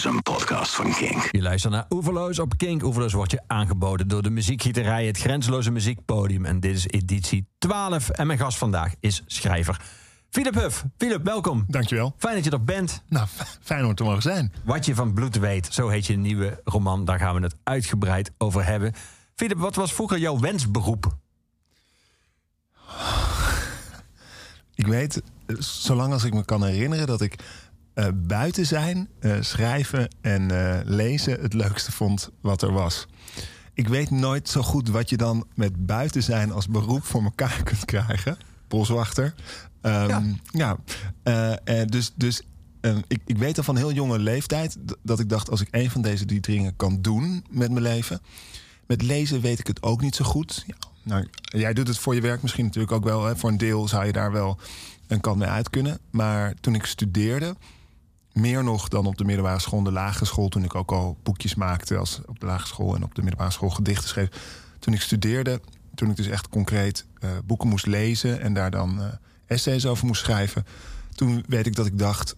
is een podcast van Kink. Je luistert naar Oeverloos op Kink. Oeverloos wordt je aangeboden door de muziekgieterij, het grenzeloze muziekpodium. En dit is editie 12. En mijn gast vandaag is schrijver Philip Huff. Philip, welkom. Dankjewel. Fijn dat je er bent. Nou, fijn om er te mogen zijn. Wat je van bloed weet, zo heet je nieuwe roman. Daar gaan we het uitgebreid over hebben. Philip, wat was vroeger jouw wensberoep? Ik weet, zolang als ik me kan herinneren, dat ik eh, buiten zijn, eh, schrijven en eh, lezen het leukste vond wat er was. Ik weet nooit zo goed wat je dan met buiten zijn als beroep voor elkaar kunt krijgen. Boswachter. Ehm, Ja. ja. dus dus eh, ik, ik weet al van heel jonge leeftijd dat ik dacht: als ik een van deze drie dingen kan doen met mijn leven. Met lezen weet ik het ook niet zo goed. Ja, nou, jij doet het voor je werk misschien natuurlijk ook wel. Hè. Voor een deel zou je daar wel een kant mee uit kunnen. Maar toen ik studeerde, meer nog dan op de middelbare school en de lagere school... toen ik ook al boekjes maakte als op de lagere school... en op de middelbare school gedichten schreef. Toen ik studeerde, toen ik dus echt concreet eh, boeken moest lezen... en daar dan eh, essays over moest schrijven... toen weet ik dat ik dacht...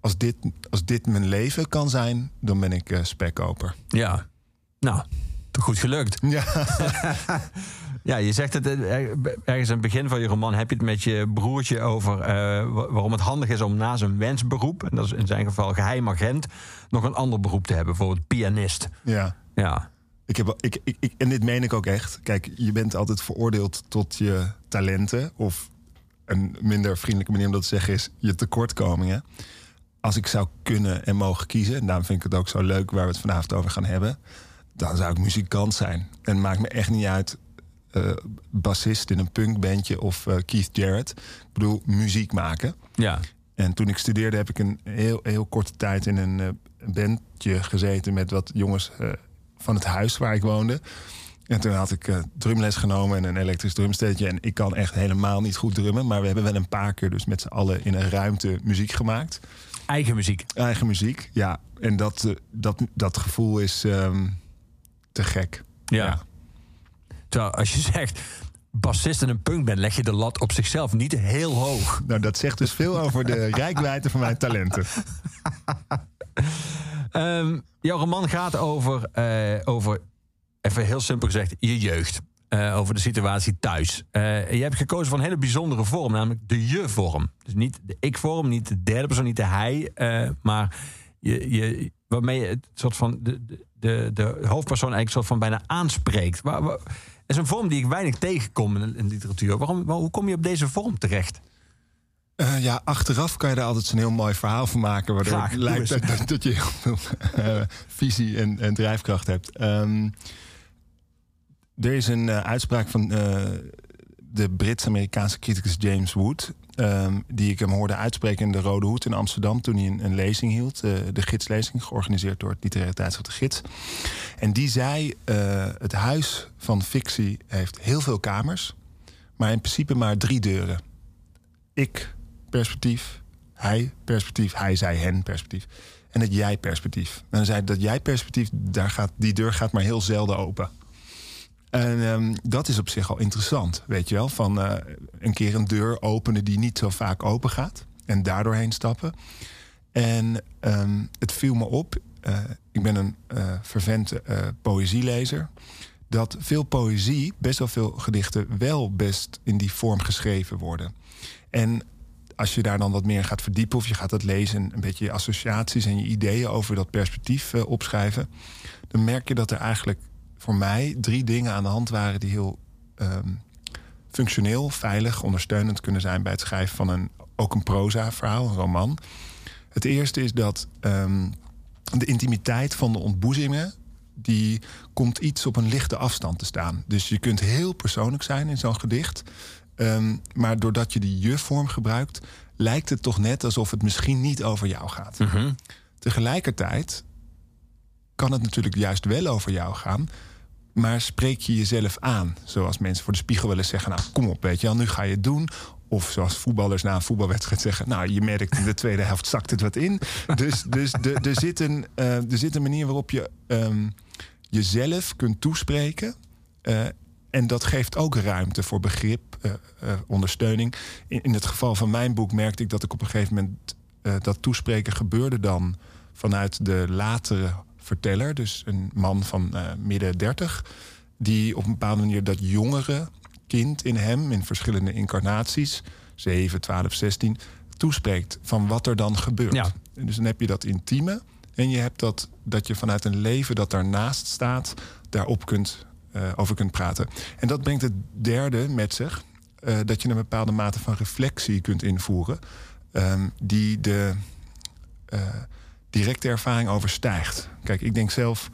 als dit, als dit mijn leven kan zijn, dan ben ik eh spekkoper. Ja, nou, goed gelukt. Ja. Ja, je zegt het eh, ergens aan het begin van je roman heb je het met je broertje over eh, wa- waarom het handig is om na zijn wensberoep, en dat is in zijn geval geheim agent, nog een ander beroep te hebben, bijvoorbeeld pianist. ja. Ja, Ik heb, ik, ik, ik- en dit meen ik ook echt. Kijk, je bent altijd veroordeeld tot je talenten. Of een minder vriendelijke manier om dat te zeggen is je tekortkomingen. Als ik zou kunnen en mogen kiezen, en daarom vind ik het ook zo leuk waar we het vanavond over gaan hebben, dan zou ik muzikant zijn. En het maakt me echt niet uit. Eh bassist in een punkbandje of eh, Keith Jarrett. Ik bedoel, muziek maken. ja. En toen ik studeerde heb ik een heel, heel korte tijd in een eh, bandje gezeten met wat jongens van het huis waar ik woonde. En toen had ik drumles genomen en een elektrisch drumsteetje. En ik kan echt helemaal niet goed drummen. Maar we hebben wel een paar keer dus met z'n allen in een ruimte muziek gemaakt. Eigen muziek. Eigen muziek, ja. En dat, dat, dat gevoel is ehm, te gek. Ja. Terwijl als je zegt bassist in een punkband, leg je de lat op zichzelf niet heel hoog. Nou, dat zegt dus veel over de rijkwijde van mijn talenten. Ehm, jouw roman gaat over, eh, over, even heel simpel gezegd, je jeugd. Eh, over de situatie thuis. Eh, je hebt gekozen voor een hele bijzondere vorm, namelijk de je-vorm. Dus niet de ik-vorm, niet de derde persoon, niet de hij, maar je, je, waarmee je het soort van de, de, de, hoofdpersoon eigenlijk soort van bijna aanspreekt. Waar, waar- is een vorm die ik weinig tegenkom in, in literatuur. Waarom, waar- hoe kom je op deze vorm terecht? Eh, ja, achteraf kan je daar altijd zo'n heel mooi verhaal van maken. Waardoor Graag, het lijkt dat, dat, dat je heel veel eh, visie en, en drijfkracht hebt. Ehm, er is een eh, uitspraak van de Brits-Amerikaanse criticus James Wood. ehm, die ik hem hoorde uitspreken in de Rode Hoed in Amsterdam. toen hij een, een lezing hield. eh, de gidslezing, georganiseerd door het literaire tijdschrift De Gids. En die zei: eh, Het huis van fictie heeft heel veel kamers. maar in principe maar drie deuren. Ik perspectief, hij perspectief, hij, zij, hen perspectief. En het jij perspectief. En dan zei dat jij perspectief, daar gaat, die deur gaat maar heel zelden open. En ehm, dat is op zich al interessant, weet je wel. Van eh, een keer een deur openen die niet zo vaak open gaat. En daardoor heen stappen. En ehm, het viel me op, eh, ik ben een eh vervente poëzielezer... dat veel poëzie, best wel veel gedichten... wel best in die vorm geschreven worden. En als je daar dan wat meer gaat verdiepen... of je gaat dat lezen en een beetje je associaties en je ideeën... over dat perspectief opschrijven... dan merk je dat er eigenlijk voor mij drie dingen aan de hand waren... die heel ehm, functioneel, veilig, ondersteunend kunnen zijn... bij het schrijven van een, ook een proza-verhaal, een roman. Het eerste is dat ehm, de intimiteit van de ontboezemingen... die komt iets op een lichte afstand te staan. Dus je kunt heel persoonlijk zijn in zo'n gedicht... Ehm, maar doordat je die je-vorm gebruikt... lijkt het toch net alsof het misschien niet over jou gaat. Tegelijkertijd kan het natuurlijk juist wel over jou gaan... maar spreek je jezelf aan. Zoals mensen voor de spiegel willen zeggen... nou, kom op, weet je wel, nu ga je het doen... Of zoals voetballers na een voetbalwedstrijd zeggen... nou, je merkt in de tweede helft zakt het wat in. Dus, dus de, er, zit een, eh, er zit een manier waarop je ehm, jezelf kunt toespreken... eh, en dat geeft ook ruimte voor begrip, eh, ondersteuning. In, in het geval van mijn boek merkte ik dat ik op een gegeven moment... dat toespreken gebeurde dan vanuit de latere verteller, dus een man van uh, midden dertig, die op een bepaalde manier dat jongere kind in hem, in verschillende incarnaties, 7, 12, 16, toespreekt van wat er dan gebeurt. Ja. En dus dan heb je dat intieme en je hebt dat, dat je vanuit een leven dat daarnaast staat, daarop kunt, uh, over kunt praten. En dat brengt het derde met zich, uh, dat je een bepaalde mate van reflectie kunt invoeren, um, die de uh, directe ervaring overstijgt. Kijk, ik denk zelf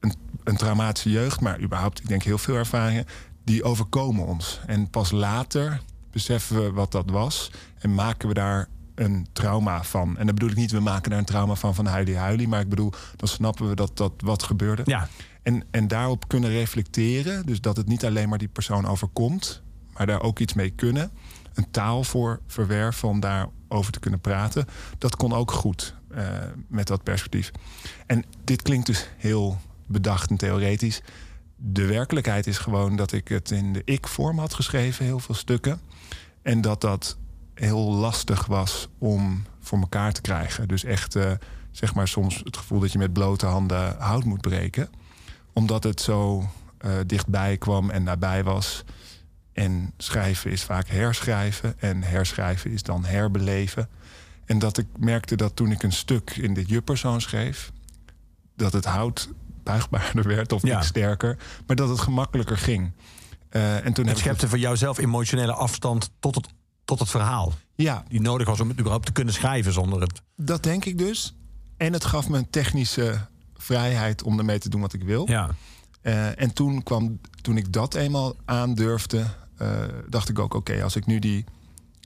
een, een traumatische jeugd, maar überhaupt, ik denk heel veel ervaringen, die overkomen ons. En pas later beseffen we wat dat was en maken we daar een trauma van. En dan bedoel ik niet, we maken daar een trauma van van huilie huilie, maar ik bedoel, dan snappen we dat dat wat gebeurde. Ja. En, en daarop kunnen reflecteren, dus dat het niet alleen maar die persoon overkomt, maar daar ook iets mee kunnen. Een taal voor verwerven om daarover te kunnen praten. Dat kon ook goed uh, met dat perspectief. En dit klinkt dus heel bedacht en theoretisch. De werkelijkheid is gewoon dat ik het in de ik-vorm had geschreven, heel veel stukken. En dat dat heel lastig was om voor elkaar te krijgen. Dus echt, uh, zeg maar, soms het gevoel dat je met blote handen hout moet breken. Omdat het zo uh, dichtbij kwam en nabij was. En schrijven is vaak herschrijven. En herschrijven is dan herbeleven. En dat ik merkte dat toen ik een stuk in de je-persoon schreef... dat het hout buigbaarder werd of Ja. iets sterker. Maar dat het gemakkelijker ging. Uh, en toen heb Het ik schepte voor jou zelf emotionele afstand tot het, tot het verhaal. Ja, Die nodig was om het überhaupt te kunnen schrijven zonder het. dat denk ik dus. En het gaf me een technische vrijheid om ermee te doen wat ik wil. Ja. Uh, en toen, kwam, toen ik dat eenmaal aandurfde, dacht ik ook: oké, als ik nu die,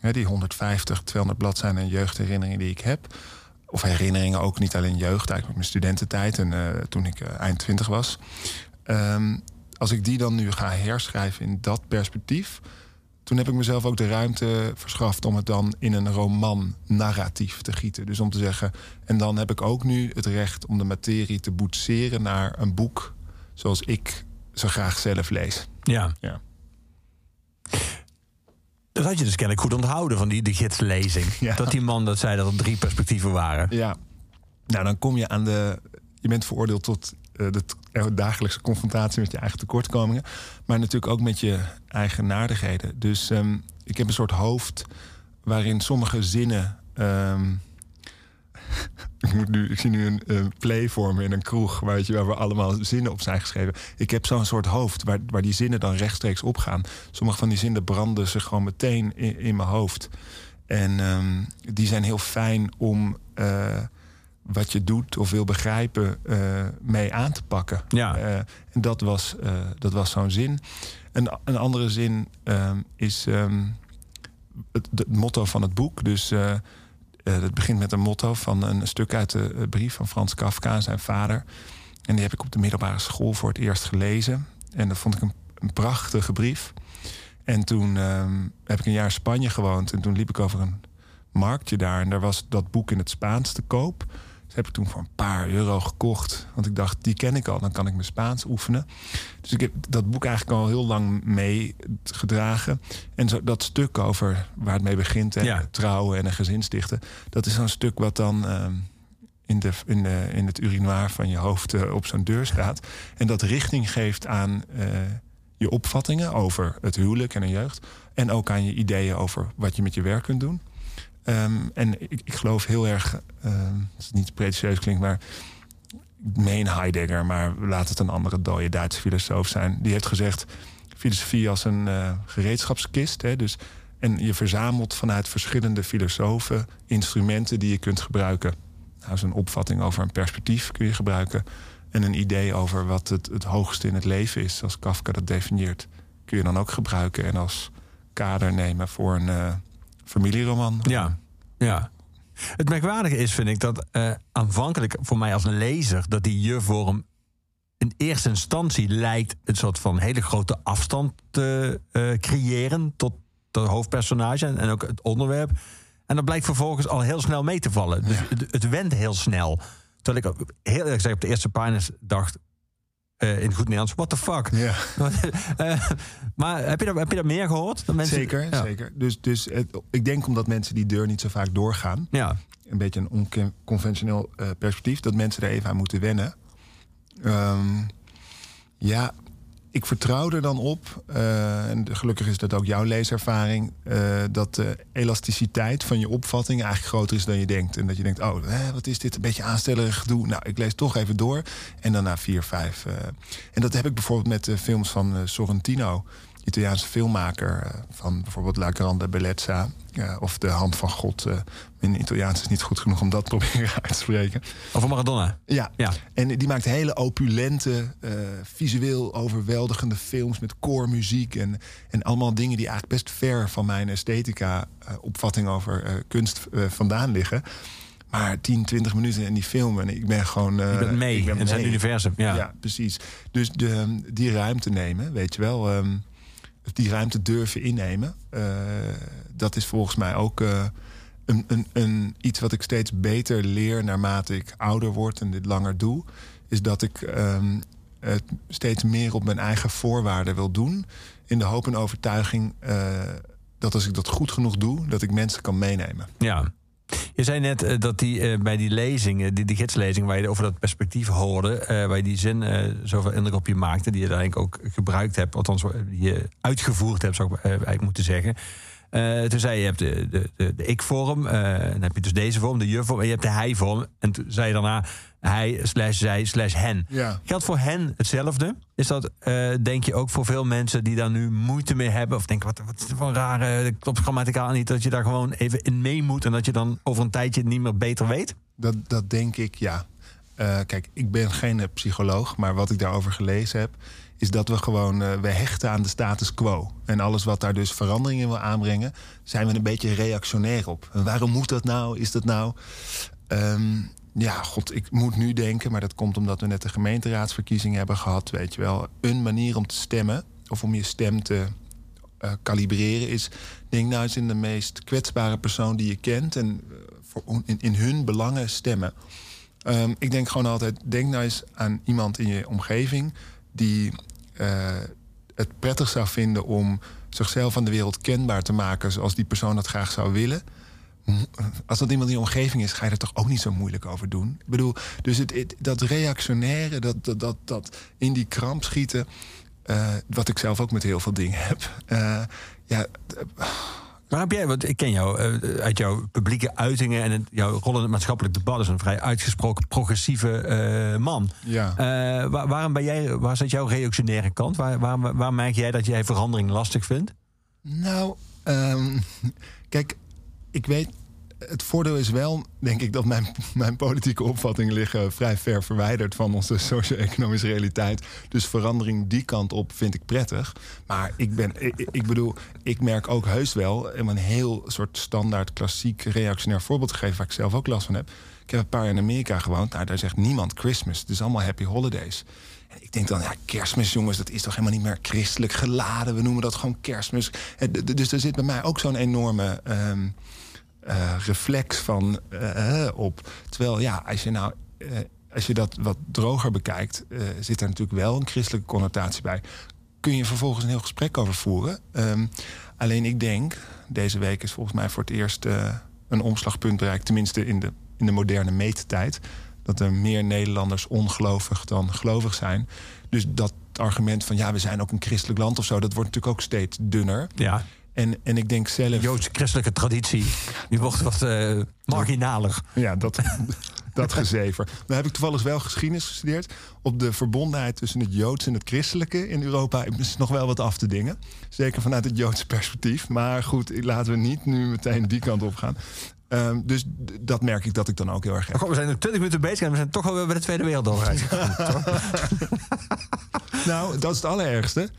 hè, die 150, 200 bladzijden en jeugdherinneringen die ik heb, of herinneringen ook niet alleen jeugd, eigenlijk mijn studententijd en uh, toen ik eind 20 was. Um, als ik die dan nu ga herschrijven in dat perspectief, toen heb ik mezelf ook de ruimte verschaft om het dan in een roman narratief te gieten. Dus om te zeggen, en dan heb ik ook nu het recht om de materie te boetseren naar een boek zoals ik zo graag zelf lees. Ja. Ja. Dat had je dus kennelijk goed onthouden van die de gidslezing. Ja. Dat die man dat zei dat er drie perspectieven waren. Ja, nou dan kom je aan de. Je bent veroordeeld tot uh, de dagelijkse confrontatie met je eigen tekortkomingen. Maar natuurlijk ook met je eigen naardigheden. Dus um, ik heb een soort hoofd waarin sommige zinnen. Um, ik, moet nu, ik zie nu een, een play vormen in een kroeg weet je, waar we allemaal zinnen op zijn geschreven. Ik heb zo'n soort hoofd waar, waar die zinnen dan rechtstreeks opgaan. Sommige van die zinnen branden zich gewoon meteen in, in mijn hoofd. En um, die zijn heel fijn om. Uh, wat je doet of wil begrijpen uh, mee aan te pakken. Ja. Uh, en dat was, dat was zo'n zin. Een, een andere zin is um, het, het, motto van het boek. Dus het begint met een motto van een stuk uit de brief van Frans Kafka zijn vader. En die heb ik op de middelbare school voor het eerst gelezen. En dat vond ik een, prachtige brief. En toen um, heb ik een jaar in Spanje gewoond. En toen liep ik over een marktje daar. En daar was dat boek in het Spaans te koop. Dat heb ik toen voor een paar euro gekocht. Want ik dacht, die ken ik al, dan kan ik mijn Spaans oefenen. Dus ik heb dat boek eigenlijk al heel lang meegedragen. En zo, dat stuk over waar het mee begint, hè, Ja. trouwen en een gezin stichten... dat is zo'n stuk wat dan ehm, in, de, in, de, in het urinoir van je hoofd eh, op zo'n deur staat. En dat richting geeft aan eh, je opvattingen over het huwelijk en een jeugd. En ook aan je ideeën over wat je met je werk kunt doen. Um, en ik, ik, geloof heel erg, um, het is niet pretentieus klinkt, maar ik meen Heidegger, maar laat het een andere dode Duitse filosoof zijn. Die heeft gezegd: filosofie als een uh, gereedschapskist. Hè, dus, en je verzamelt vanuit verschillende filosofen instrumenten die je kunt gebruiken. Nou, zo'n opvatting over een perspectief kun je gebruiken. En een idee over wat het, het hoogste in het leven is, zoals Kafka dat definieert, kun je dan ook gebruiken en als kader nemen voor een. Uh, familieroman. Ja, ja. Het merkwaardige is, vind ik, dat uh, aanvankelijk voor mij als een lezer... dat die je-vorm in eerste instantie lijkt... een soort van hele grote afstand te uh, creëren... tot het hoofdpersonage en, en, ook het onderwerp. En dat blijkt vervolgens al heel snel mee te vallen. Dus Ja. het, het wendt heel snel. Terwijl ik ook heel eerlijk gezegd op de eerste pagina's dacht... Uh, in goed Nederlands, what the fuck? Ja. uh, maar heb je, dat, heb je dat meer gehoord? Dat mensen, Zeker, ja. zeker. Dus, dus het, ik denk omdat mensen die deur niet zo vaak doorgaan. Ja, een beetje een onconventioneel uh, perspectief, dat mensen er even aan moeten wennen. Ehm, ja, ik vertrouw er dan op, uh, en gelukkig is dat ook jouw leeservaring, uh, dat de elasticiteit van je opvatting eigenlijk groter is dan je denkt. En dat je denkt, oh, hè, wat is dit, een beetje aanstellerig gedoe. Nou, ik lees toch even door. En dan na vier, vijf. Uh, en dat heb ik bijvoorbeeld met de films van Sorrentino. Italiaanse filmmaker eh, van bijvoorbeeld La Grande Bellezza uh, of De Hand van God. Uh, mijn Italiaans is niet goed genoeg om dat te proberen uit te spreken. Over Maradona? Ja. ja. En die maakt hele opulente, visueel overweldigende films met koormuziek en, en allemaal dingen die eigenlijk best ver van mijn esthetica opvatting over kunst vandaan liggen. Maar 10, 20 minuten in die film en ik ben gewoon. Uh, mee ik ben in zijn universum. Ja. ja, precies. Dus de, die ruimte nemen, weet je wel. Um, die ruimte durven innemen. Uh, dat is volgens mij ook uh, een, een, een, iets wat ik steeds beter leer naarmate ik ouder word en dit langer doe. Is dat ik um, het steeds meer op mijn eigen voorwaarden wil doen. In de hoop en overtuiging uh, dat als ik dat goed genoeg doe, dat ik mensen kan meenemen. Ja. Je zei net uh, dat die, uh, bij die lezing, die, die gidslezing, waar je over dat perspectief hoorde, uh, waar je die zin zoveel indruk op je maakte, die je eigenlijk ook gebruikt hebt, althans die je uitgevoerd hebt, zou ik eigenlijk moeten zeggen. Toen zei je, je hebt de, de, de, de ik-vorm, dan heb je dus deze vorm, de je-vorm, en je hebt de hij-vorm. En toen zei je daarna, hij slash zij slash hen. Ja. Geldt voor hen hetzelfde? Is dat, uh, denk je, ook voor veel mensen die daar nu moeite mee hebben? Of denken, wat, wat is het voor een rare, klopt grammaticaal niet... dat je daar gewoon even in mee moet... en dat je dan over een tijdje niet meer beter weet? Dat, dat denk ik, ja. Kijk, ik ben geen psycholoog, maar wat ik daarover gelezen heb... is dat we gewoon, uh, we hechten aan de status quo. En alles wat daar dus verandering in wil aanbrengen... zijn we een beetje reactionair op. Waarom moet dat nou? Is dat nou... Um, ja, god, ik moet nu denken, maar dat komt omdat we net de gemeenteraadsverkiezingen hebben gehad. Weet je wel, een manier om te stemmen of om je stem te uh, kalibreren is. Denk nou eens in de meest kwetsbare persoon die je kent en uh, voor, in, in, hun belangen stemmen. Um, ik denk gewoon altijd, denk nou eens aan iemand in je omgeving die uh, het prettig zou vinden om zichzelf aan de wereld kenbaar te maken zoals die persoon dat graag zou willen als dat iemand in je omgeving is, ga je er toch ook niet zo moeilijk over doen. Ik bedoel, dus het, dat reactionaire, dat, dat, dat, in die kramp schieten, uh, wat ik zelf ook met heel veel dingen heb. Uh, ja. Maar heb jij, want ik ken jou uh, uit jouw publieke uitingen en het, jouw rol in het maatschappelijk debat is een vrij uitgesproken progressieve man. Ja. Waar, waarom ben jij, waar zit jouw reactionaire kant? Waar, waar, waar merk jij dat jij verandering lastig vindt? Nou, um, kijk, ik weet, het voordeel is wel, denk ik, dat mijn, mijn politieke opvattingen liggen vrij ver verwijderd van onze socio-economische realiteit. Dus verandering die kant op vind ik prettig. Maar ik ben, ik, bedoel, ik merk ook heus wel, een heel soort standaard klassiek reactionair voorbeeld te geven, waar ik zelf ook last van heb. Ik heb een paar jaar in Amerika gewoond. Nou, daar zegt niemand Christmas. Het is allemaal happy holidays. En ik denk dan, ja, kerstmis, jongens, dat is toch helemaal niet meer christelijk geladen. We noemen dat gewoon kerstmis. Dus er zit bij mij ook zo'n enorme. Um, uh, reflex van uh, op. Terwijl ja, als je nou. Als je dat wat droger bekijkt, zit er natuurlijk wel een christelijke connotatie bij. Kun je vervolgens een heel gesprek over voeren. Um, alleen ik denk, deze week is volgens mij voor het eerst een omslagpunt bereikt, tenminste in de, in de moderne meettijd. Dat er meer Nederlanders ongelovig dan gelovig zijn. Dus dat argument van ja, we zijn ook een christelijk land of zo, dat wordt natuurlijk ook steeds dunner. Ja. En, en ik denk zelf. Joodse christelijke traditie. Die wordt wat uh, marginaler. Ja, dat, dat gezever. Dan heb ik toevallig wel geschiedenis gestudeerd. Op de verbondenheid tussen het Joods en het christelijke in Europa is nog wel wat af te dingen. Zeker vanuit het Joodse perspectief. Maar goed, laten we niet nu meteen die kant op gaan. Um, dus dat merk ik dat ik dan ook heel erg heb. We zijn nu 20 minuten bezig en we zijn toch alweer bij de Tweede Wereldoorlog uitgekomen. nou, dat is het allerergste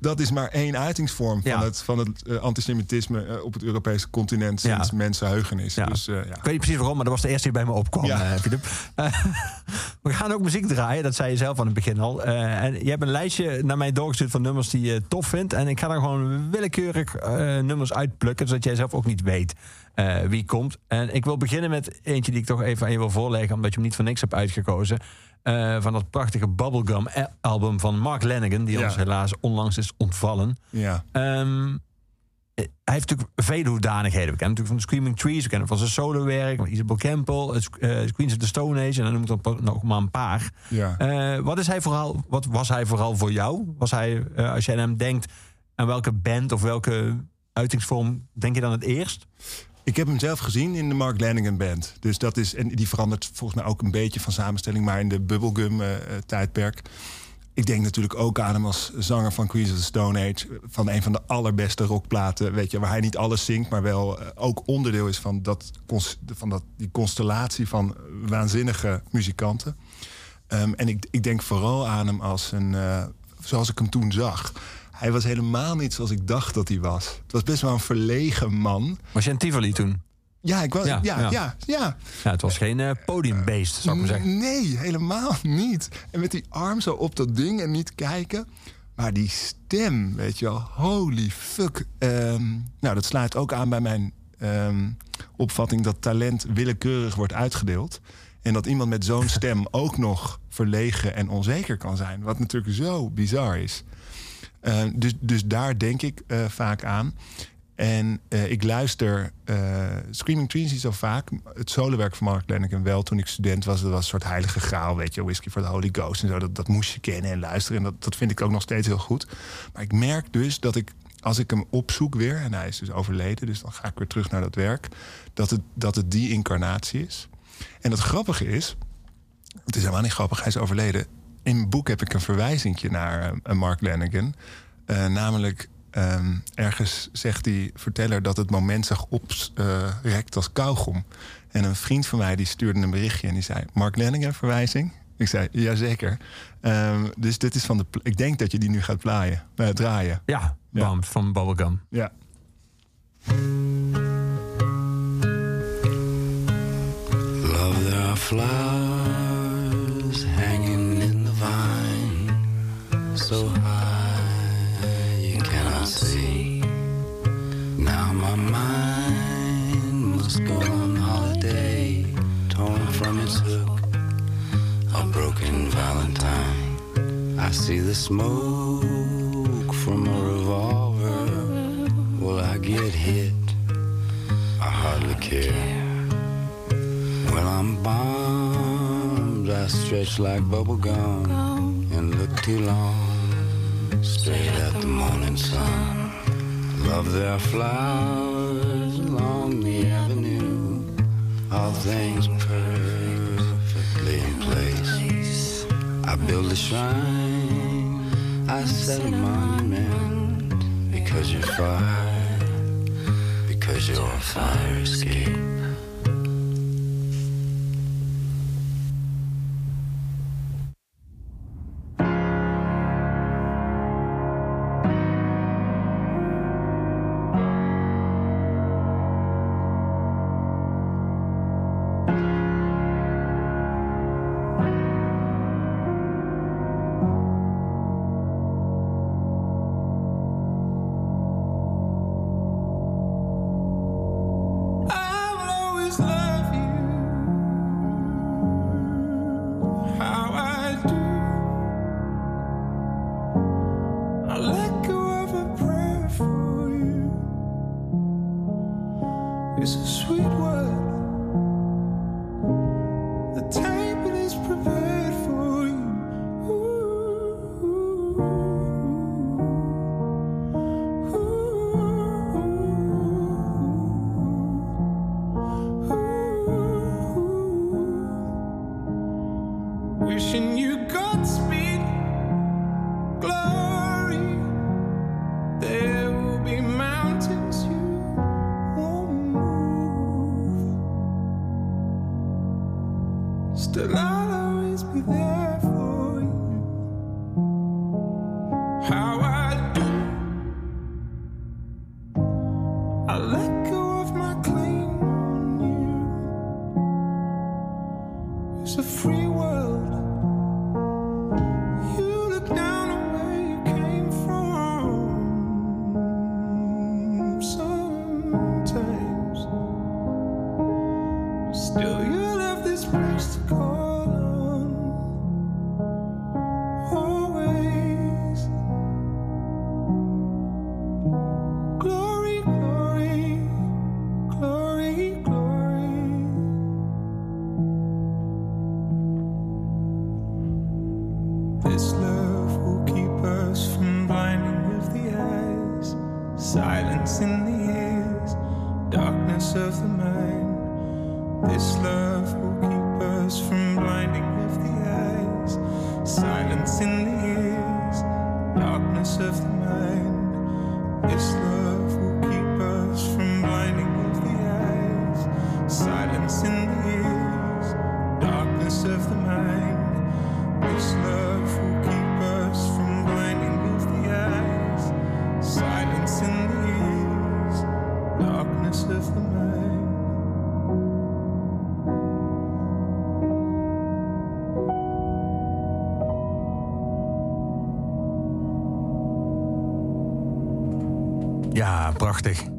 dat is maar één uitingsvorm van het, van het uh, antisemitisme uh, op het Europese continent sinds ja. mensenheugenis. Ja. Dus, uh, ja. Ik weet niet precies waarom, maar dat was de eerste die bij me opkwam, we gaan ook muziek draaien, dat zei je zelf aan het begin al. en je hebt een lijstje naar mij doorgestuurd van nummers die je tof vindt. En ik ga daar gewoon willekeurig nummers uitplukken, zodat jij zelf ook niet weet wie komt. En ik wil beginnen met eentje die ik toch even aan je wil voorleggen, omdat je hem niet voor niks hebt uitgekozen. Uh, van dat prachtige Bubblegum-album van Mark Lanigan, die ja. ons helaas onlangs is ontvallen. Ja. Um, hij heeft natuurlijk vele hoedanigheden. We kennen natuurlijk van de Screaming Trees, we kennen van zijn solowerk, Isabel Campbell, eh, Queens of the Stone Age, en dan noem ik dan nog maar een paar. Ja. Eh, wat, is hij vooral, wat was hij vooral voor jou? Was hij, eh, als jij aan hem denkt, aan welke band of welke uitingsvorm denk je dan het eerst? Ik heb hem zelf gezien in de Mark Lanigan Band. Dus dat is, en die verandert volgens mij ook een beetje van samenstelling, maar in de bubblegum-tijdperk. ik denk natuurlijk ook aan hem als zanger van Queens of the Stone Age. Van een van de allerbeste rockplaten. Weet je, waar hij niet alles zingt, maar wel eh, ook onderdeel is van, dat, van dat, die constellatie van waanzinnige muzikanten. Ehm, en ik, ik denk vooral aan hem als een. eh, zoals ik hem toen zag. Hij was helemaal niet zoals ik dacht dat hij was. Het was best wel een verlegen man. Was je in Tivoli toen? Ja, ik was. Ja, Ja, ja. ja, ja. Ja, het was geen eh, podiumbeest, zou ik maar zeggen. Nee, helemaal niet. En met die arm zo op dat ding en niet kijken. Maar die stem, weet je wel, holy fuck. Ehm, nou, dat sluit ook aan bij mijn ehm, opvatting dat talent willekeurig wordt uitgedeeld. En dat iemand met zo'n stem ook nog verlegen en onzeker kan zijn. Wat natuurlijk zo bizar is. Eh, dus, dus daar denk ik eh, vaak aan. En eh, ik luister eh, Screaming Trees niet zo vaak. Het solowerk van Mark Lanigan wel. Toen ik student was, dat was een soort heilige graal. Weet je, Whiskey for the Holy Ghost en zo. Dat, dat moest je kennen en luisteren. En dat, dat vind ik ook nog steeds heel goed. Maar ik merk dus dat ik, als ik hem opzoek weer... en hij is dus overleden, dus dan ga ik weer terug naar dat werk... dat het, dat het die incarnatie is. En het grappige is... Het is helemaal niet grappig, hij is overleden. In mijn boek heb ik een verwijzingje naar eh, Mark Lanigan. Eh, namelijk, ehm, ergens zegt die verteller dat het moment zich oprekt als kauwgom. En een vriend van mij die stuurde een berichtje en die zei... Mark Lanigan verwijzing? Ik zei, jazeker. Ehm dus dit is van de... Ik denk dat je die nu gaat plaaien, eh, draaien. Ja, van Bubblegum. Ja. Love, there are flowers hanging the so high you cannot see. Now my mind must go on holiday, torn from its hook, a broken valentine. I see the smoke from a revolver. Will I get hit? I hardly care. When I'm bombed, I stretch like bubble gum and look too long straight at the morning sun. Love their flowers along the avenue, all things perfectly in place. I build a shrine, I set a monument because you're fire, because you're a fire escape. is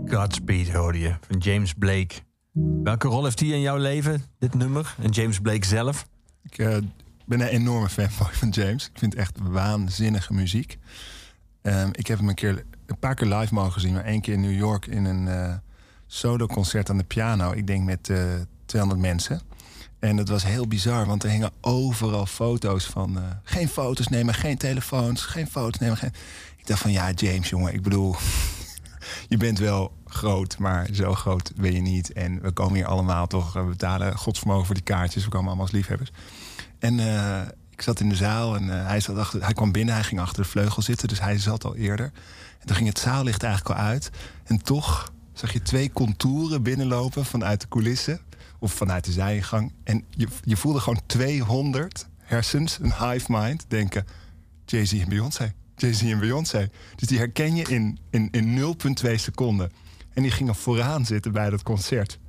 Godspeed hoorde je van James Blake. Welke rol heeft hij in jouw leven, dit nummer? En James Blake zelf? Ik eh, ben een enorme fanboy van James. Ik vind echt waanzinnige muziek. Ehm, ik heb hem een, keer, een paar keer live mogen zien, maar één keer in New York in een eh solo-concert aan de piano. Ik denk met eh 200 mensen. En dat was heel bizar, want er hingen overal foto's van. eh, geen foto's nemen, geen telefoons, geen foto's nemen. Geen... Ik dacht van ja, James, jongen, ik bedoel, je bent wel groot, maar zo groot ben je niet. En we komen hier allemaal toch, eh, we betalen godsvermogen voor die kaartjes. We komen allemaal als liefhebbers. En eh, ik zat in de zaal en eh, hij, zat achter, hij kwam binnen, hij ging achter de vleugel zitten, dus hij zat al eerder. En toen ging het zaallicht eigenlijk al uit. En toch zag je twee contouren binnenlopen vanuit de coulissen of vanuit de zijingang. En je, je voelde gewoon 200 hersens, een hive mind, denken: Jay-Z en Beyoncé. Jay-Z en Beyoncé. Dus die herken je in, in, in 0,2 seconden. En die gingen vooraan zitten bij dat concert.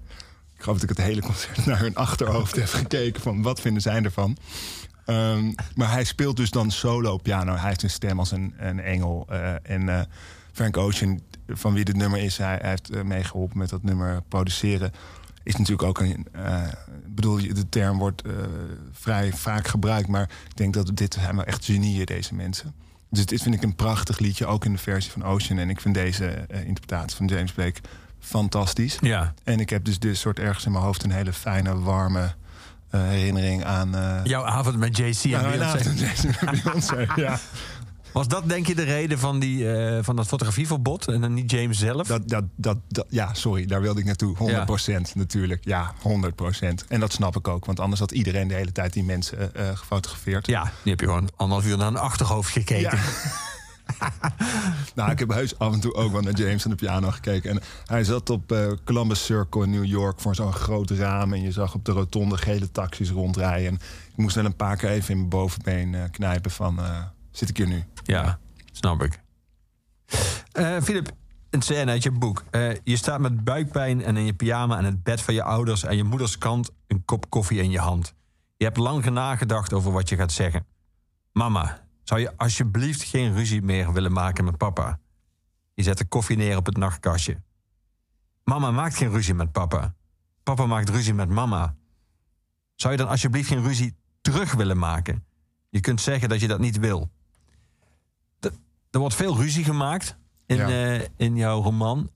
Ik geloof dat ik het hele concert naar hun achterhoofd heb gekeken van wat vinden zij ervan. Ehm, maar hij speelt dus dan solo piano. Hij heeft een stem als een, een engel. eh, en eh, Frank Ocean, van wie dit nummer is, hij, heeft eh, meegeholpen met dat nummer produceren. Is natuurlijk ook een. bedoel, de term wordt vrij vaak gebruikt. Maar ik denk dat dit zijn wel echt genieën, deze mensen. Dus dit vind ik een prachtig liedje, ook in de versie van Ocean. En ik vind deze eh, interpretatie van James Blake fantastisch. Ja. En ik heb dus dit soort ergens in mijn hoofd een hele fijne, warme eh, herinnering aan. eh Jouw avond met JC en mijn Beyoncé. avond met en Beyoncé, ja. Was dat denk je de reden van, die, eh, van dat fotografieverbod en dan niet James zelf? Dat, dat, dat, dat, ja, sorry, daar wilde ik naartoe. 100% natuurlijk. Ja, 100%. En dat snap ik ook, want anders had iedereen de hele tijd die mensen eh, eh, gefotografeerd. Ja, die heb je gewoon anderhalf uur naar een achterhoofd gekeken. nou, ik heb heus af en toe ook wel naar James aan de piano gekeken. En hij zat op eh, Columbus Circle in New York voor zo'n groot raam. En je zag op de rotonde gele taxis rondrijden. En ik moest wel een paar keer even in mijn bovenbeen knijpen van... zit ik hier nu? Ja, snap ik. Eh Filip, een scène uit je boek. Eh, je staat met buikpijn en in je pyjama aan het bed van je ouders... aan je moeders kant een kop koffie in je hand. Je hebt lang nagedacht over wat je gaat zeggen. Mama, zou je alsjeblieft geen ruzie meer willen maken met papa? Je zet de koffie neer op het nachtkastje. Mama maakt geen ruzie met papa. Papa maakt ruzie met mama. Zou je dan alsjeblieft geen ruzie terug willen maken? Je kunt zeggen dat je dat niet wil. Er wordt veel ruzie gemaakt in, Ja. eh, in jouw roman.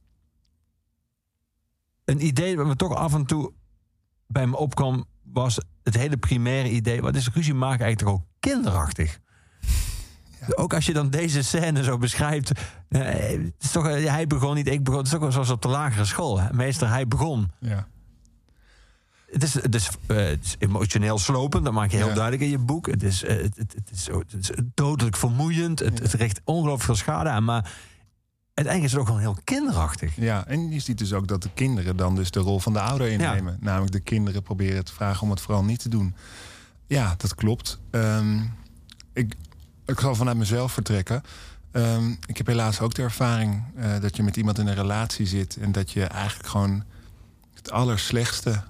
Een idee dat me toch af en toe bij me opkwam... was het hele primaire idee... wat is ruzie maken eigenlijk toch ook kinderachtig? Ook als je dan deze scène zo beschrijft... eh, het is toch, eh, hij begon niet, ik begon. Het is ook wel zoals op de lagere school. hè. Meester, hij begon. Ja. Het is, het, is, eh, het is emotioneel slopend, dat maak je heel Ja. duidelijk in je boek. Het is, eh, het, is, het is dodelijk vermoeiend. Het, het richt ongelooflijk veel schade aan. Maar uiteindelijk is het ook gewoon heel kinderachtig. Ja, en je ziet dus ook dat de kinderen dan dus de rol van de ouder innemen. Namelijk de kinderen proberen te vragen om het vooral niet te doen. Ja, dat klopt. Ehm, ik, ik zal vanuit mezelf vertrekken. Ehm, ik heb helaas ook de ervaring eh, dat je met iemand in een relatie zit... en dat je eigenlijk gewoon het allerslechtste...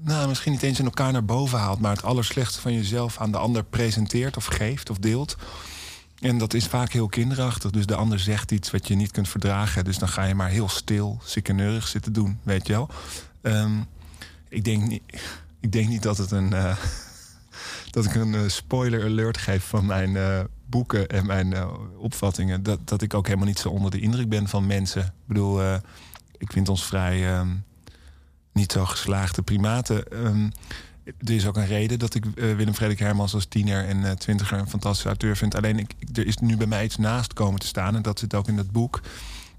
nou, misschien niet eens in elkaar naar boven haalt... maar het allerslechtste van jezelf aan de ander presenteert of geeft of deelt... En dat is vaak heel kinderachtig. Dus de ander zegt iets wat je niet kunt verdragen. Dus dan ga je maar heel stil, sikkeneurig zitten doen, weet je wel. Ehm, ik, denk niet, ik denk niet dat het een. eh, dat ik een eh, spoiler alert geef van mijn eh, boeken en mijn opvattingen. Dat, dat ik ook helemaal niet zo onder de indruk ben van mensen. Ik bedoel, ik vind ons vrij ehm, niet zo geslaagde primaten. Ehm, er is ook een reden dat ik eh, Willem Frederik Hermans als tiener en eh, twintiger een fantastische auteur vind. Alleen ik, ik- er is nu bij mij iets naast komen te staan. En dat zit ook in dat boek.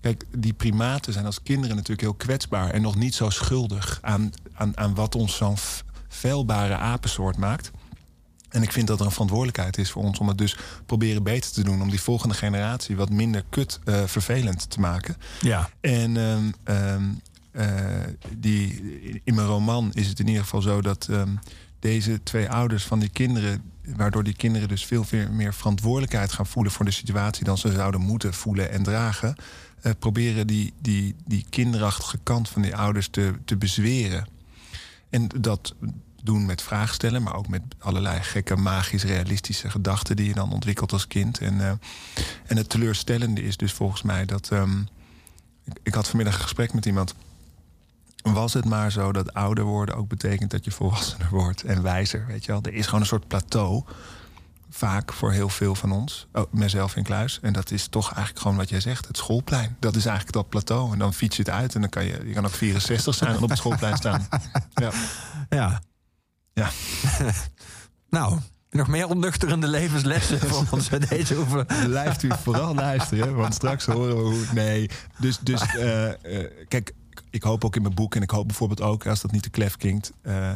Kijk, die primaten zijn als kinderen natuurlijk heel kwetsbaar en nog niet zo schuldig aan, aan, aan wat ons zo'n feilbare apensoort maakt. En ik vind dat er een verantwoordelijkheid is voor ons om het dus proberen beter te doen. Om die volgende generatie wat minder kut eh, vervelend te maken. Ja. En ehm, ehm, eh, die, in mijn roman is het in ieder geval zo dat ehm, deze twee ouders van die kinderen, waardoor die kinderen dus veel meer, verantwoordelijkheid gaan voelen voor de situatie dan ze zouden moeten voelen en dragen, eh, proberen die, die, die kinderachtige kant van die ouders te, te bezweren. En dat doen met vragen stellen, maar ook met allerlei gekke, magisch, realistische gedachten die je dan ontwikkelt als kind. En, eh, en het teleurstellende is dus volgens mij dat. ehm, ik had vanmiddag een gesprek met iemand. Was het maar zo dat ouder worden ook betekent dat je volwassener wordt en wijzer? Weet je wel? Er is gewoon een soort plateau. Vaak voor heel veel van ons, ook mezelf in kluis. En dat is toch eigenlijk gewoon wat jij zegt, het schoolplein. Dat is eigenlijk dat plateau. En dan fiets je het uit en dan kan je, je kan ook 64 zijn en op het schoolplein staan. Ja. Ja. Ja. nou, nog meer onnuchterende levenslessen voor ons bij deze hoeven. Blijft u vooral luisteren, want straks horen we hoe. Nee, dus, dus eh, eh, kijk, ik hoop ook in mijn boek en ik hoop bijvoorbeeld ook, als dat niet te klef klinkt, eh,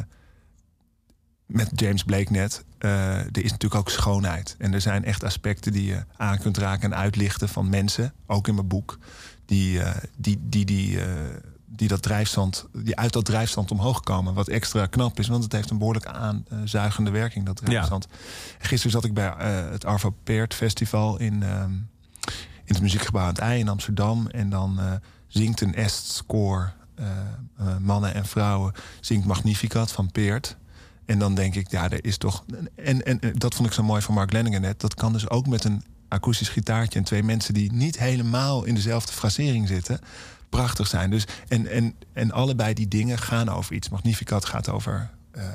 met James Blake net, eh, er is natuurlijk ook schoonheid. En er zijn echt aspecten die je aan kunt raken en uitlichten van mensen, ook in mijn boek, die, eh, die, die, die, die, dat drijfstand, die uit dat drijfstand omhoog komen. Wat extra knap is, want het heeft een behoorlijk aanzuigende werking, dat drijfstand. Gisteren zat ik bij het Arvo Peert Festival in, ehm, in het muziekgebouw aan het IJ in Amsterdam. En dan zingt een Est-score, eh, eh, mannen en vrouwen, zingt Magnificat van Peert. En dan denk ik, ja, er is toch. En, en, dat vond ik zo mooi van Mark Lenningen net. Dat kan dus ook met een akoestisch gitaartje en twee mensen die niet helemaal in dezelfde frasering zitten. Prachtig zijn. Dus, en, en, en allebei die dingen gaan over iets. Magnificat gaat over,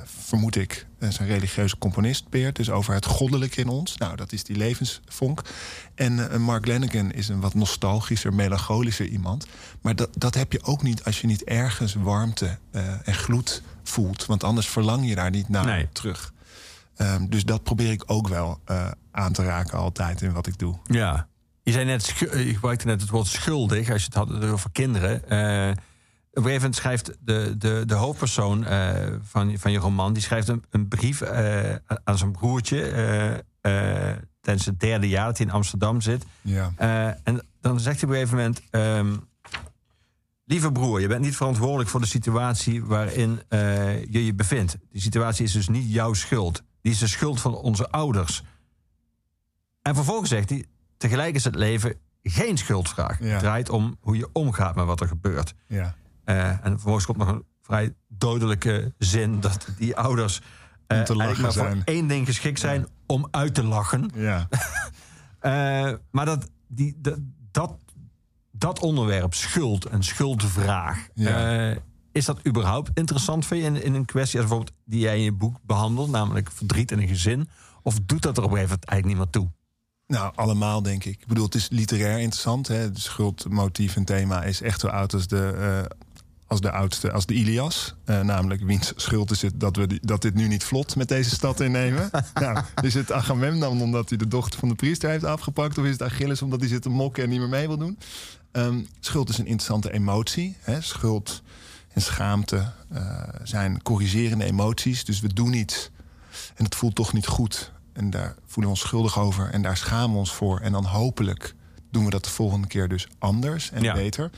vermoed ik, eh, zijn religieuze componist Peert. Dus over het goddelijke in ons. Nou, dat is die levensvonk. En eh, Mark Lennigan is een wat nostalgischer, melancholischer iemand. Maar dat, dat heb je ook niet als je niet ergens warmte eh, en gloed voelt. Want anders verlang je daar niet naar Nee. terug. Ehm, dus dat probeer ik ook wel eh, aan te raken altijd in wat ik doe. Ja. Je, zei net, je gebruikte net het woord schuldig als je het had over kinderen. Eh, op een gegeven moment schrijft de, de, de hoofdpersoon eh, van, van je roman... die schrijft een, een brief eh, aan zijn broertje... eh, tijdens het derde jaar dat hij in Amsterdam zit. Ja. En dan zegt hij op een gegeven moment... ehm, Lieve broer, je bent niet verantwoordelijk voor de situatie waarin je je bevindt. Die situatie is dus niet jouw schuld. Die is de schuld van onze ouders. En vervolgens zegt hij: tegelijk is het leven geen schuldvraag. Ja. Het draait om hoe je omgaat met wat er gebeurt. Ja. Eh, en vervolgens komt nog een vrij dodelijke zin dat die ouders eh, Om te lachen eigenlijk maar zijn. voor één ding geschikt zijn: om uit te lachen. Ja. Eh, maar dat, die, dat, dat, dat onderwerp, schuld en schuldvraag, Ja. eh, is dat überhaupt interessant voor je in, in een kwestie als bijvoorbeeld die jij in je boek behandelt, namelijk verdriet in een gezin? Of doet dat er op een gegeven moment eigenlijk niet meer toe? Nou, allemaal denk ik. Ik bedoel, het is literair interessant. Hè? Het schuldmotief en thema is echt zo oud als de, eh, als de oudste, als de Ilias. Eh, namelijk, wiens schuld is het dat, we die- dat dit nu niet vlot met deze stad innemen? nou, is het Agamemnon omdat hij de dochter van de priester heeft afgepakt? Of is het Achilles omdat hij zit te mokken en niet meer mee wil doen? Ehm, schuld is een interessante emotie. Hè? Schuld en schaamte eh, zijn corrigerende emoties. Dus we doen iets en het voelt toch niet goed. En daar voelen we ons schuldig over en daar schamen we ons voor. En dan hopelijk doen we dat de volgende keer dus anders en Ja. beter.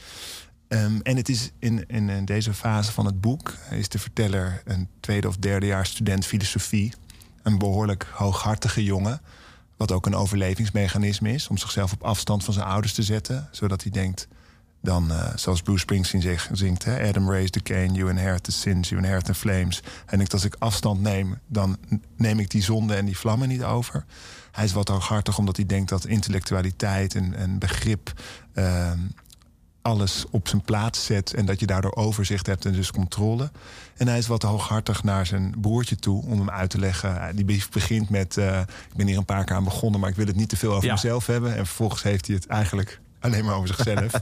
Ehm, en het is in, in, in deze fase van het boek... is de verteller een tweede of derde jaar student filosofie. Een behoorlijk hooghartige jongen. Wat ook een overlevingsmechanisme is... om zichzelf op afstand van zijn ouders te zetten. Zodat hij denkt, dan, eh, zoals Bruce Springsteen zingt... Hè, Adam raised the Cain, you inherit the sins, you inherit the flames. En ik, als ik afstand neem, dan neem ik die zonde en die vlammen niet over. Hij is wat hooghartig omdat hij denkt dat intellectualiteit en, en begrip... ehm, alles op zijn plaats zet en dat je daardoor overzicht hebt en dus controle. En hij is wat hooghartig naar zijn broertje toe om hem uit te leggen. Eh, Die brief begint met: eh, Ik ben hier een paar keer aan begonnen, maar ik wil het niet te veel over Ja. mezelf hebben. En vervolgens heeft hij het eigenlijk alleen maar over zichzelf.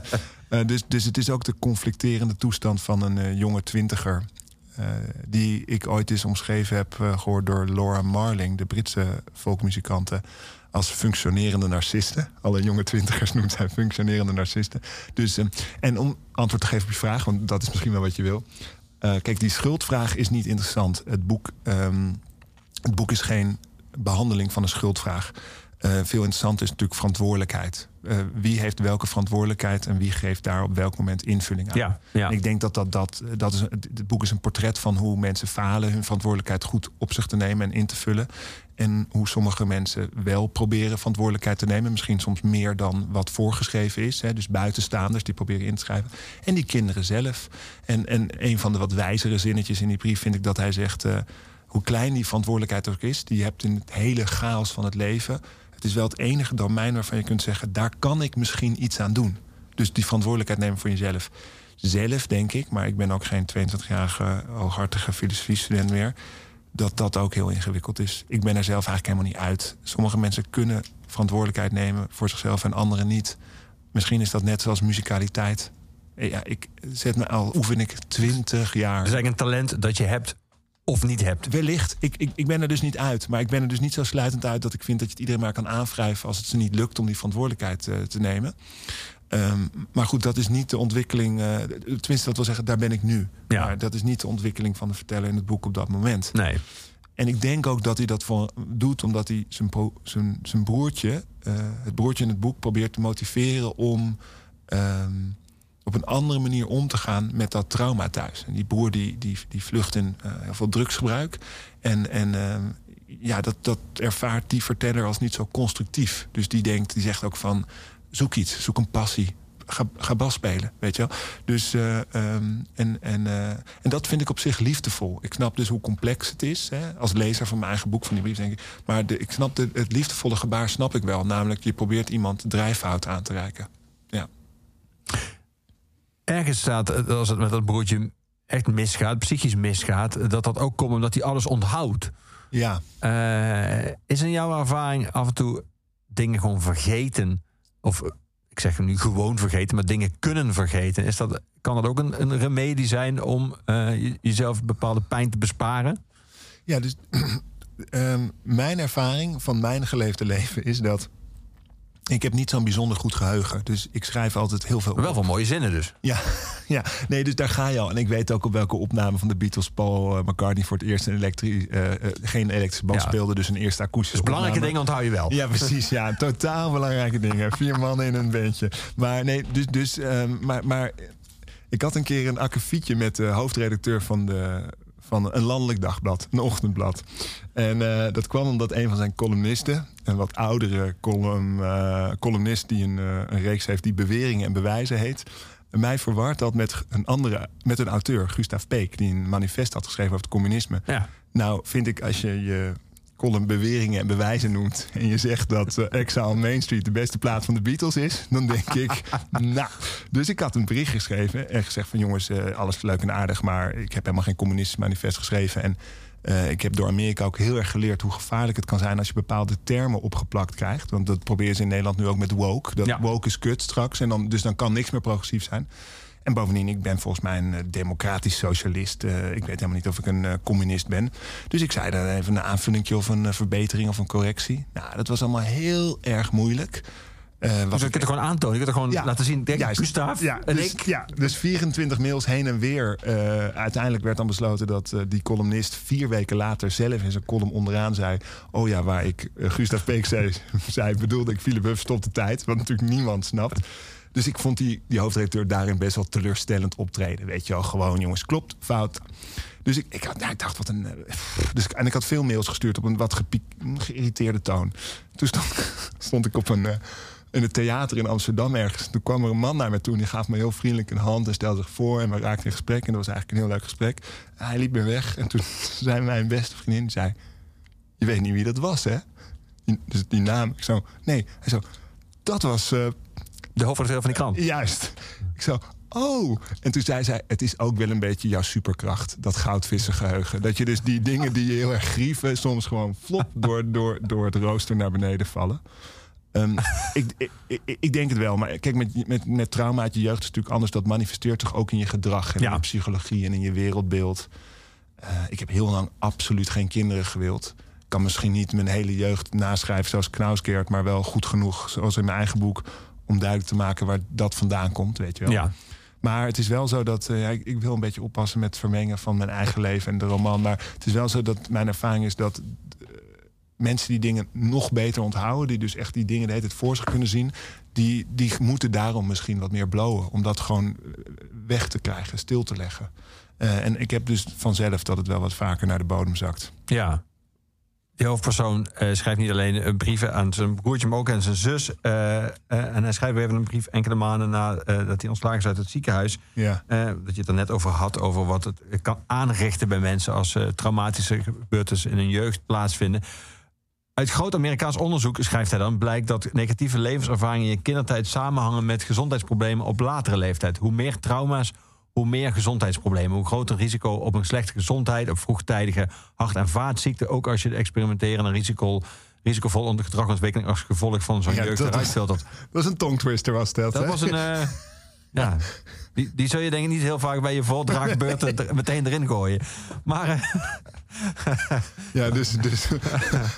Eh, dus, dus het is ook de conflicterende toestand van een jonge twintiger. die ik ooit eens omschreven heb eh, gehoord door Laura Marling, de Britse folkmuzikante, als functionerende narcisten. Alle jonge twintigers noemt zij functionerende narcisten. Dus, eh, en om antwoord te geven op je vraag, want dat is misschien wel wat je wil. Eh, kijk, die schuldvraag is niet interessant. Het boek, ehm, het boek is geen behandeling van een schuldvraag. Eh, veel interessanter is natuurlijk verantwoordelijkheid. Eh, wie heeft welke verantwoordelijkheid en wie geeft daar op welk moment invulling aan? Ja, ik denk dat dat, dat, dat is, het boek is een portret van hoe mensen falen hun verantwoordelijkheid goed op zich te nemen en in te vullen. En hoe sommige mensen wel proberen verantwoordelijkheid te nemen. Misschien soms meer dan wat voorgeschreven is. Hè. Dus buitenstaanders die proberen in te schrijven. En die kinderen zelf. En, en een van de wat wijzere zinnetjes in die brief vind ik dat hij zegt. eh, hoe klein die verantwoordelijkheid ook is, die je hebt in het hele chaos van het leven. Het is wel het enige domein waarvan je kunt zeggen: daar kan ik misschien iets aan doen. Dus die verantwoordelijkheid nemen voor jezelf. Zelf denk ik, maar ik ben ook geen 22-jarige hooghartige filosofiestudent meer. Dat dat ook heel ingewikkeld is. Ik ben er zelf eigenlijk helemaal niet uit. Sommige mensen kunnen verantwoordelijkheid nemen voor zichzelf en anderen niet. Misschien is dat net zoals muzikaliteit. Ik zet me al, oefen ik 20 jaar. Het is eigenlijk een talent dat je hebt of niet hebt. Wellicht. Ik, ik, ik ben er dus niet uit. Maar ik ben er dus niet zo sluitend uit dat ik vind dat je het iedereen maar kan aanwrijven als het ze niet lukt om die verantwoordelijkheid eh, te nemen. Ehm, maar goed, dat is niet de ontwikkeling. eh, tenminste, dat wil zeggen, daar ben ik nu. Ja. Maar dat is niet de ontwikkeling van de verteller in het boek op dat moment. Nee. En ik denk ook dat hij dat voor, doet omdat hij zijn, pro- zijn, zijn broertje, eh, het broertje in het boek, probeert te motiveren om ehm, op een andere manier om te gaan met dat trauma thuis. En die broer die, die, die vlucht in eh, heel veel drugsgebruik. En, en ehm, ja, dat, dat ervaart die verteller als niet zo constructief. Dus die denkt, die zegt ook van zoek iets, zoek een passie. Ga, ga bas spelen, weet je wel. Dus, eh, ehm, en, en, eh, en dat vind ik op zich liefdevol. Ik snap dus hoe complex het is. Hè? Als lezer van mijn eigen boek, van die brief, denk ik. Maar de, ik snap de, het liefdevolle gebaar, snap ik wel. Namelijk, je probeert iemand drijfhout aan te reiken. Ja. Ergens staat, eh, als het met dat broertje echt misgaat, psychisch misgaat, dat dat ook komt omdat hij alles onthoudt. Ja, Eh, is in jouw ervaring af en toe dingen gewoon vergeten? Of ik zeg nu gewoon vergeten, maar dingen kunnen vergeten. Is dat, kan dat ook een, een remedie zijn om eh, je- jezelf bepaalde pijn te besparen? ja dus ehm, mijn ervaring van mijn geleefde leven is dat... Ik heb niet zo'n bijzonder goed geheugen. Dus ik schrijf altijd heel veel wel van mooie zinnen dus. Ja, ja, nee, dus daar ga je al. En ik weet ook op welke opname van de Beatles Paul eh, McCartney voor het eerst een elektri eh, eh, geen elektrische band Ja. speelde, dus een eerste akoestische Dus belangrijke opname. dingen onthoud je wel. Ja, precies. Ja, totaal belangrijke dingen. Vier mannen in een bandje. Maar nee, dus, dus ehm, maar, maar ik had een keer een akkefietje met de hoofdredacteur van, de, van een landelijk dagblad, een ochtendblad. En eh, dat kwam omdat een van zijn columnisten, een wat oudere column, eh, columnist die een, eh, een reeks heeft die beweringen en bewijzen heet, mij verward had met een andere, met een auteur, Gustav Peek, die een manifest had geschreven over het communisme. Ja. Nou, vind ik als je je column beweringen en bewijzen noemt... en je zegt dat Exile on Main Street de beste plaat van de Beatles is... dan denk ik, nou... Dus ik had een bericht geschreven en gezegd van... jongens, eh, alles leuk en aardig, maar ik heb helemaal geen communistisch manifest geschreven... en eh, ik heb door Amerika ook heel erg geleerd hoe gevaarlijk het kan zijn... als je bepaalde termen opgeplakt krijgt. Want dat proberen ze in Nederland nu ook met woke. Dat Ja. woke is kut straks, en dan, dus dan kan niks meer progressief zijn... En bovendien, ik ben volgens mij een eh, democratisch socialist. Eh, ik weet helemaal niet of ik een eh, communist ben. Dus ik zei dan even een aanvullingje of een verbetering of een correctie. Nou, dat was allemaal heel erg moeilijk. Dus ik- kunt het gewoon aantonen. Je kunt het gewoon Ja, laten zien. Denk, juist. Gustav ja, en dus, ik. Ja, dus 24 mails heen en weer. Uiteindelijk werd dan besloten dat die columnist vier weken later zelf in zijn column onderaan zei... oh ja, waar ik Gustav Peek zei, zei, bedoelde ik Philip Huff stop de tijd. Wat natuurlijk niemand snapt. Dus ik vond die, die hoofdredacteur daarin best wel teleurstellend optreden. Weet je wel, gewoon jongens, klopt, fout. Dus ik, ik, had, ik dacht, wat een... eh, dus, en ik had veel mails gestuurd op een wat gepiek, geïrriteerde toon. Toen stond, stond ik op een... eh, in het theater in Amsterdam ergens. Toen kwam er een man naar me toe en die gaf me heel vriendelijk een hand en stelde zich voor en we raakten in gesprek. En dat was eigenlijk een heel leuk gesprek. Hij liep me weg en toen zei mijn beste vriendin, die zei, je weet niet wie dat was, hè? Dus die naam. Ik zo, nee. Hij zo, dat was eh, De hoofdredacteur van die krant. Juist. Ik zo, oh. En toen zei zij, het is ook wel een beetje jouw superkracht. Dat goudvissengeheugen. Dat je dus die dingen die je heel erg grieven... soms gewoon flop door, door, door het rooster naar beneden vallen. Ehm, ik, ik, ik, denk het wel. Maar kijk, met, met, met trauma uit je jeugd is het natuurlijk anders. Dat manifesteert zich ook in je gedrag. En Ja. in je psychologie en in je wereldbeeld. Eh, ik heb heel lang absoluut geen kinderen gewild. Ik kan misschien niet mijn hele jeugd naschrijven zoals Knauskeert... maar wel goed genoeg, zoals in mijn eigen boek... om duidelijk te maken waar dat vandaan komt, weet je wel. Ja. Maar het is wel zo dat... eh, ik, ik wil een beetje oppassen met het vermengen van mijn eigen leven en de roman. Maar het is wel zo dat mijn ervaring is dat... eh, mensen die dingen nog beter onthouden... die dus echt die dingen de hele tijd voor zich kunnen zien... die, die moeten daarom misschien wat meer blowen. Om dat gewoon eh, weg te krijgen, stil te leggen. En ik heb dus vanzelf dat het wel wat vaker naar de bodem zakt. Ja. Die hoofdpersoon eh, schrijft niet alleen eh, brieven aan zijn broertje, maar ook aan zijn zus. Eh, en hij schrijft weer even een brief enkele maanden nadat dat hij ontslagen is uit het ziekenhuis. Ja. Dat je het er net over had, over wat het kan aanrichten bij mensen als traumatische gebeurtenissen in hun jeugd plaatsvinden. Uit groot Amerikaans onderzoek, schrijft hij dan, blijkt dat negatieve levenservaringen in je kindertijd samenhangen met gezondheidsproblemen op latere leeftijd. Hoe meer trauma's, hoe meer gezondheidsproblemen. Hoe groter risico op een slechte gezondheid, op vroegtijdige hart- en vaatziekten. Ook als je experimenteren een risico, risicovol gedragontwikkeling als gevolg van zo'n Ja, jeugd dat eruit. Dat was een tongtwister was dat. Dat hè? was een. eh, ja, die, die zul je denk ik niet heel vaak bij je voordraagbeurt er- meteen erin gooien. Maar eh, Ja, dus, dus,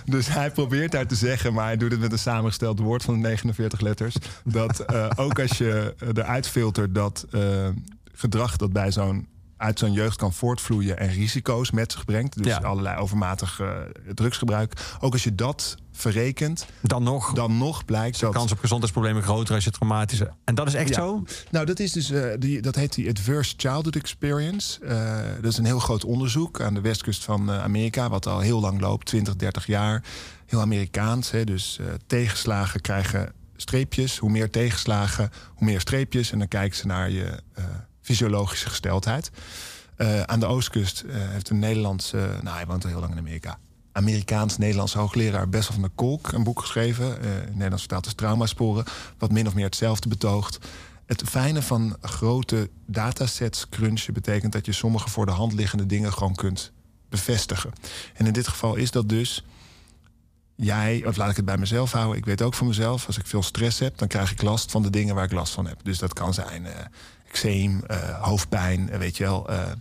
dus hij probeert daar te zeggen, maar hij doet het met een samengesteld woord van 49 letters. Dat eh, ook als je eruit filtert dat gedrag dat bij zo'n uit zo'n jeugd kan voortvloeien en risico's met zich brengt. Dus Ja. allerlei overmatig eh, drugsgebruik. Ook als je dat verrekent, dan nog. dan nog blijkt dat. kans op gezondheidsproblemen groter als je traumatische. En dat is echt Ja. zo? Nou, dat is dus eh, die, dat heet die Adverse Childhood Experience. Eh, dat is een heel groot onderzoek aan de westkust van Amerika, wat al heel lang loopt, 20, 30 jaar. Heel Amerikaans. Hè, dus tegenslagen krijgen streepjes. Hoe meer tegenslagen, hoe meer streepjes. En dan kijken ze naar je fysiologische gesteldheid. Eh, aan de oostkust eh, heeft een Nederlandse, nou hij woont al heel lang in Amerika. Amerikaans-Nederlandse hoogleraar Bessel van der Kolk een boek geschreven. eh, Nederlands vertaald als Traumasporen. Wat min of meer hetzelfde betoogt. Het fijne van grote datasets crunchen betekent dat je sommige voor de hand liggende dingen gewoon kunt bevestigen. En in dit geval is dat dus. Jij, of laat ik het bij mezelf houden. Ik weet ook van mezelf, als ik veel stress heb, dan krijg ik last van de dingen waar ik last van heb. Dus dat kan zijn eh eczeem, eh, hoofdpijn, eh, weet je wel. eh.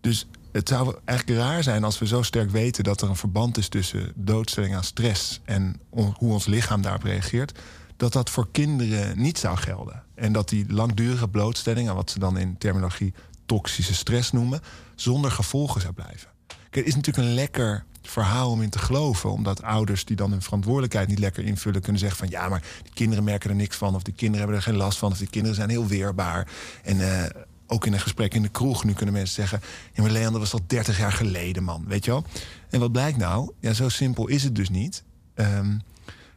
dus het zou eigenlijk raar zijn als we zo sterk weten dat er een verband is tussen doodstelling aan stress en hoe ons lichaam daarop reageert, dat dat voor kinderen niet zou gelden. En dat die langdurige blootstelling aan wat ze dan in terminologie toxische stress noemen, zonder gevolgen zou blijven. Kijk, het is natuurlijk een lekker verhaal om in te geloven. Omdat ouders die dan hun verantwoordelijkheid niet lekker invullen... kunnen zeggen van ja, maar die kinderen merken er niks van... of die kinderen hebben er geen last van... of die kinderen zijn heel weerbaar. En eh, ook in een gesprek in de kroeg nu kunnen mensen zeggen... ja, maar Leon, dat was al 30 jaar geleden, man. Weet je wel? En wat blijkt nou? Ja, zo simpel is het dus niet. Ehm,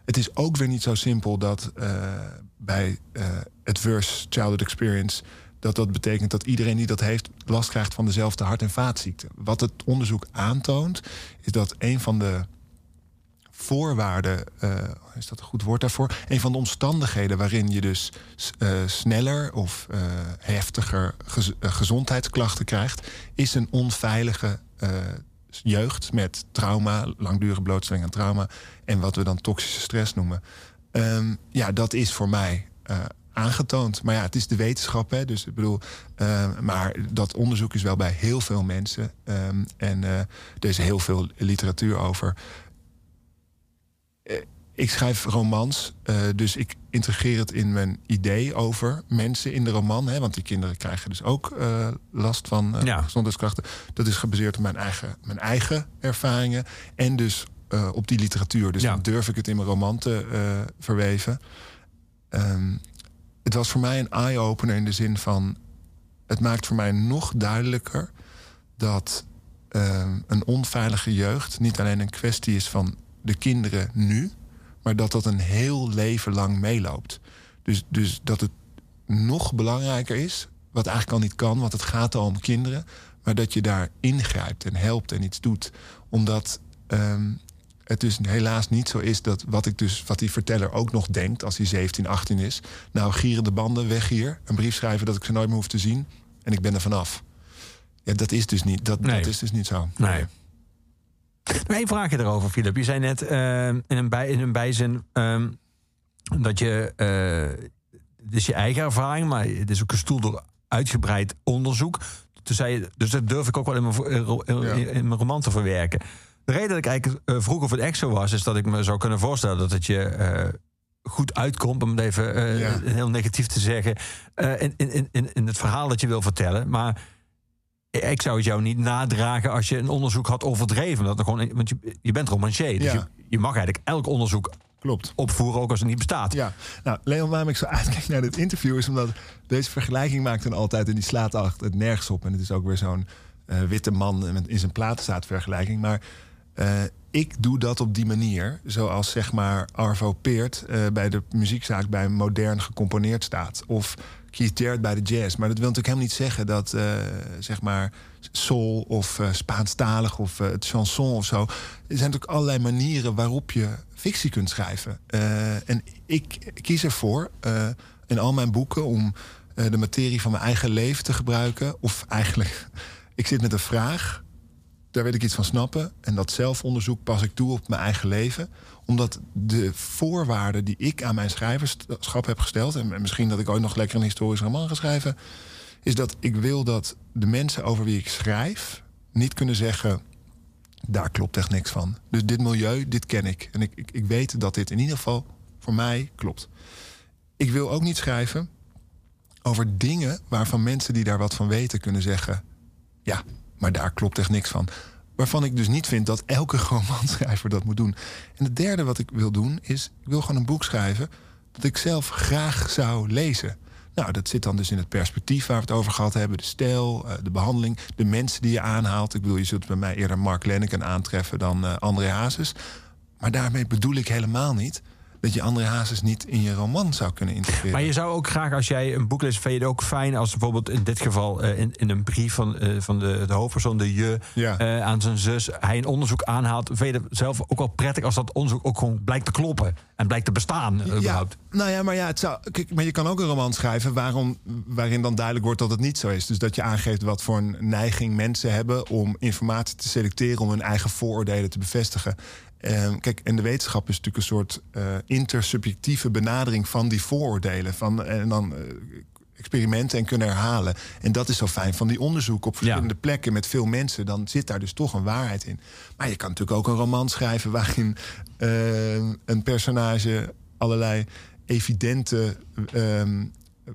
het is ook weer niet zo simpel dat eh, bij eh, Adverse Childhood Experience... dat dat betekent dat iedereen die dat heeft... last krijgt van dezelfde hart- en vaatziekten. Wat het onderzoek aantoont, is dat een van de voorwaarden... eh, is dat een goed woord daarvoor? Een van de omstandigheden waarin je dus eh, sneller of eh, heftiger gez- gezondheidsklachten krijgt... is een onveilige jeugd met trauma, langdurige blootstelling aan trauma... en wat we dan toxische stress noemen. Ehm, ja, dat is voor mij aangetoond. Maar ja, het is de wetenschap, hè, dus ik bedoel... eh, maar dat onderzoek is wel bij heel veel mensen. ehm, en eh, er is heel veel literatuur over. Eh, ik schrijf romans, dus ik integreer het in mijn idee over mensen in de roman. Hè, want die kinderen krijgen dus ook last van Ja. gezondheidsklachten. Dat is gebaseerd op mijn eigen, mijn eigen ervaringen. En dus op die literatuur. Dus Ja. dan durf ik het in mijn roman te verweven. Ehm, het was voor mij een eye-opener in de zin van... het maakt voor mij nog duidelijker dat ehm, een onveilige jeugd... niet alleen een kwestie is van de kinderen nu... maar dat dat een heel leven lang meeloopt. Dus, dus dat het nog belangrijker is, wat eigenlijk al niet kan... want het gaat al om kinderen... maar dat je daar ingrijpt en helpt en iets doet. Omdat ehm, het dus helaas niet zo is dat wat ik dus wat die verteller ook nog denkt als hij 17, 18 is. Nou, gieren de banden weg hier, een brief schrijven dat ik ze nooit meer hoef te zien en ik ben er vanaf. Ja, dat is dus niet, dat, Nee. dat is dus niet zo. Nee. Maar één vraagje erover, Philip. Je zei net eh, in, een bij, in een bijzin ehm, dat je. eh het is je eigen ervaring, maar het is ook gestoeld door uitgebreid onderzoek. Toen zei je, dus dat durf ik ook wel in mijn, in mijn roman te verwerken. De reden dat ik eigenlijk eh, vroeg of het echt zo was, is dat ik me zou kunnen voorstellen dat het je eh, goed uitkomt, om het even eh, Ja. heel negatief te zeggen, in, in, in, in het verhaal dat je wil vertellen. Maar ik zou het jou niet nadragen als je een onderzoek had overdreven. Dat er gewoon, want je, je bent romancier, dus Ja. je, je mag eigenlijk elk onderzoek Klopt. opvoeren, ook als het niet bestaat. Ja, nou, Leon, waarom ik zo uitkijk naar dit interview is omdat deze vergelijking maakt dan altijd en die slaat echt het nergens op. En het is ook weer zo'n witte man in zijn platen staat vergelijking. Maar eh, ik doe dat op die manier, zoals zeg maar Arvo Peert eh, bij de muziekzaak bij modern gecomponeerd staat. Of Keith Jarrett bij de jazz. Maar dat wil natuurlijk helemaal niet zeggen dat eh, zeg maar soul of eh, Spaanstalig of het chanson of zo. Er zijn natuurlijk allerlei manieren waarop je fictie kunt schrijven. En ik kies ervoor in al mijn boeken om de materie van mijn eigen leven te gebruiken. Of eigenlijk, ik zit met een vraag daar wil ik iets van snappen. En dat zelfonderzoek pas ik toe op mijn eigen leven. Omdat de voorwaarden die ik aan mijn schrijverschap heb gesteld... en misschien dat ik ooit nog lekker een historisch roman ga schrijven... is dat ik wil dat de mensen over wie ik schrijf... niet kunnen zeggen, daar klopt echt niks van. Dus dit milieu, dit ken ik. En ik, ik, ik weet dat dit in ieder geval voor mij klopt. Ik wil ook niet schrijven over dingen waarvan mensen die daar wat van weten kunnen zeggen... ja, maar daar klopt echt niks van. Waarvan ik dus niet vind dat elke romanschrijver dat moet doen. En het derde wat ik wil doen is... ik wil gewoon een boek schrijven dat ik zelf graag zou lezen. Nou, dat zit dan dus in het perspectief waar we het over gehad hebben. De stijl, eh, de behandeling, de mensen die je aanhaalt. Ik bedoel, je zult bij mij eerder Mark Lenneken aantreffen dan eh, André Hazes. Maar daarmee bedoel ik helemaal niet dat je André Hazes niet in je roman zou kunnen integreren. Maar je zou ook graag, als jij een boek leest, vind je het ook fijn als bijvoorbeeld in dit geval eh, in, in een brief van, eh, van de, de hoofdpersoon, de je, Ja. eh, aan zijn zus, hij een onderzoek aanhaalt. Vind je het zelf ook wel prettig als dat onderzoek ook gewoon blijkt te kloppen en blijkt te bestaan? eh, Ja, überhaupt? nou ja, maar ja, het zou, kijk, maar je kan ook een roman schrijven waarom, waarin dan duidelijk wordt dat het niet zo is. Dus dat je aangeeft wat voor een neiging mensen hebben om informatie te selecteren, om hun eigen vooroordelen te bevestigen. Ehm, kijk, en de wetenschap is natuurlijk een soort eh, intersubjectieve benadering van die vooroordelen. Van, en dan eh, experimenten en kunnen herhalen. En dat is zo fijn van die onderzoeken op verschillende plekken met veel mensen. Dan zit daar dus toch een waarheid in. Maar je kan natuurlijk ook een roman schrijven waarin eh, een personage allerlei evidente, ehm,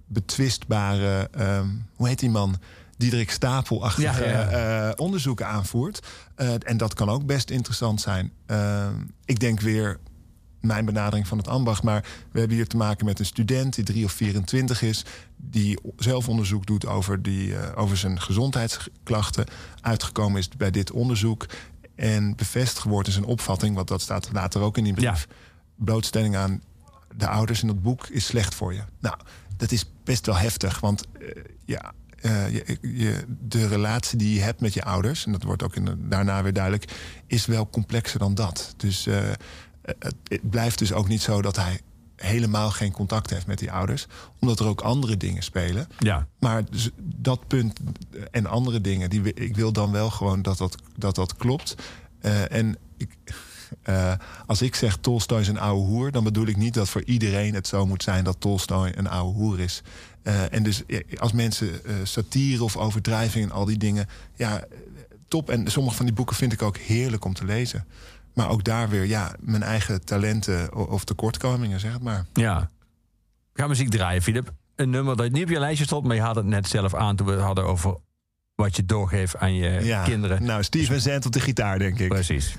betwistbare, ehm, hoe heet die man? Diederik Stapel-achtige Ja, ja, eh, onderzoeken aanvoert. Eh, en dat kan ook best interessant zijn. Ehm, ik denk weer mijn benadering van het ambacht. Maar we hebben hier te maken met een student die 3 of 24 is. Die zelf onderzoek doet over, die, eh, over zijn gezondheidsklachten. Uitgekomen is bij dit onderzoek. En bevestigd wordt in zijn opvatting, want dat staat later ook in die brief. Blootstelling aan de ouders in dat boek is slecht voor je. Nou, dat is best wel heftig. Want eh, ja, eh, je, je, de relatie die je hebt met je ouders, en dat wordt ook in de- daarna weer duidelijk, is wel complexer dan dat. Dus eh, het, het blijft dus ook niet zo dat hij helemaal geen contact heeft met die ouders, omdat er ook andere dingen spelen. Ja. Maar dus dat punt en andere dingen, die, ik wil dan wel gewoon dat dat, dat, dat klopt. Eh, en ik, eh, als ik zeg Tolstoy is een oude hoer, dan bedoel ik niet dat voor iedereen het zo moet zijn dat Tolstoy een oude hoer is. Eh, en dus als mensen eh, satire of overdrijving en al die dingen, ja, top. En sommige van die boeken vind ik ook heerlijk om te lezen. Maar ook daar weer, ja, mijn eigen talenten of tekortkomingen, zeg het maar. Ja. Gaan muziek draaien, Filip. Een nummer dat niet op je lijstje stond, maar je had het net zelf aan toen we het hadden over wat je doorgeeft aan je Ja, kinderen. Nou, Steven Zent op de gitaar, denk ik. Precies.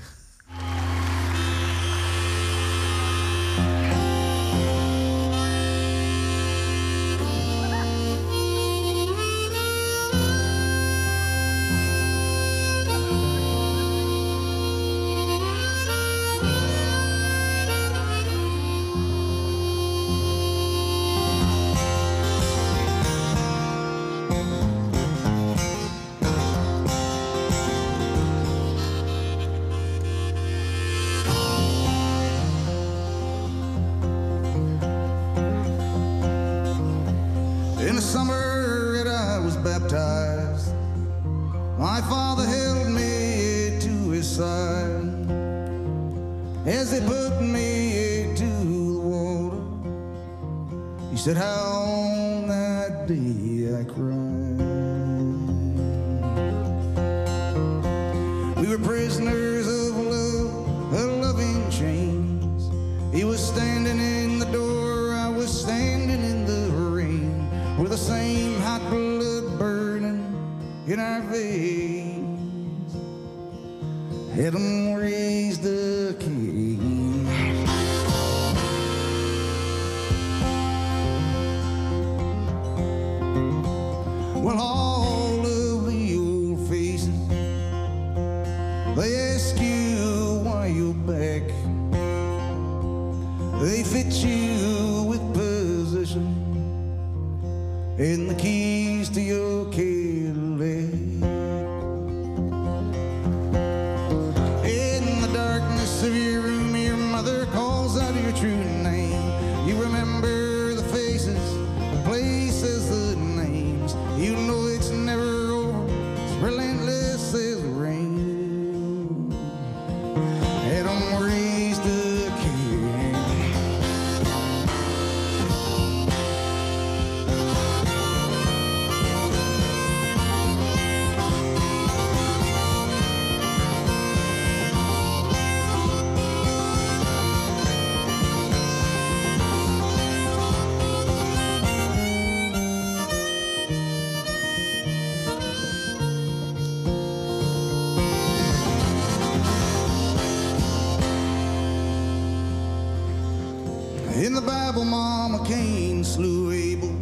The Bible, Mama Cain slew Abel.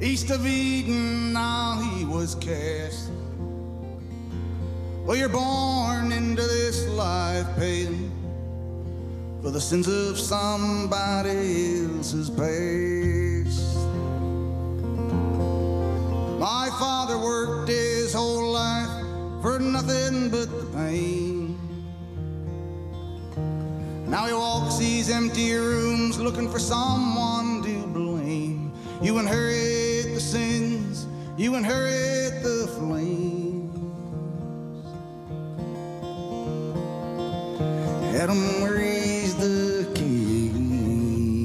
East of Eden, now he was cast. Well, you're born into this life paying for the sins of somebody else's past. My father worked his whole life for nothing but the pain. Now he walks these empty rooms looking for someone to blame. You inherit the sins, you inherit the flames. Adam raised the king.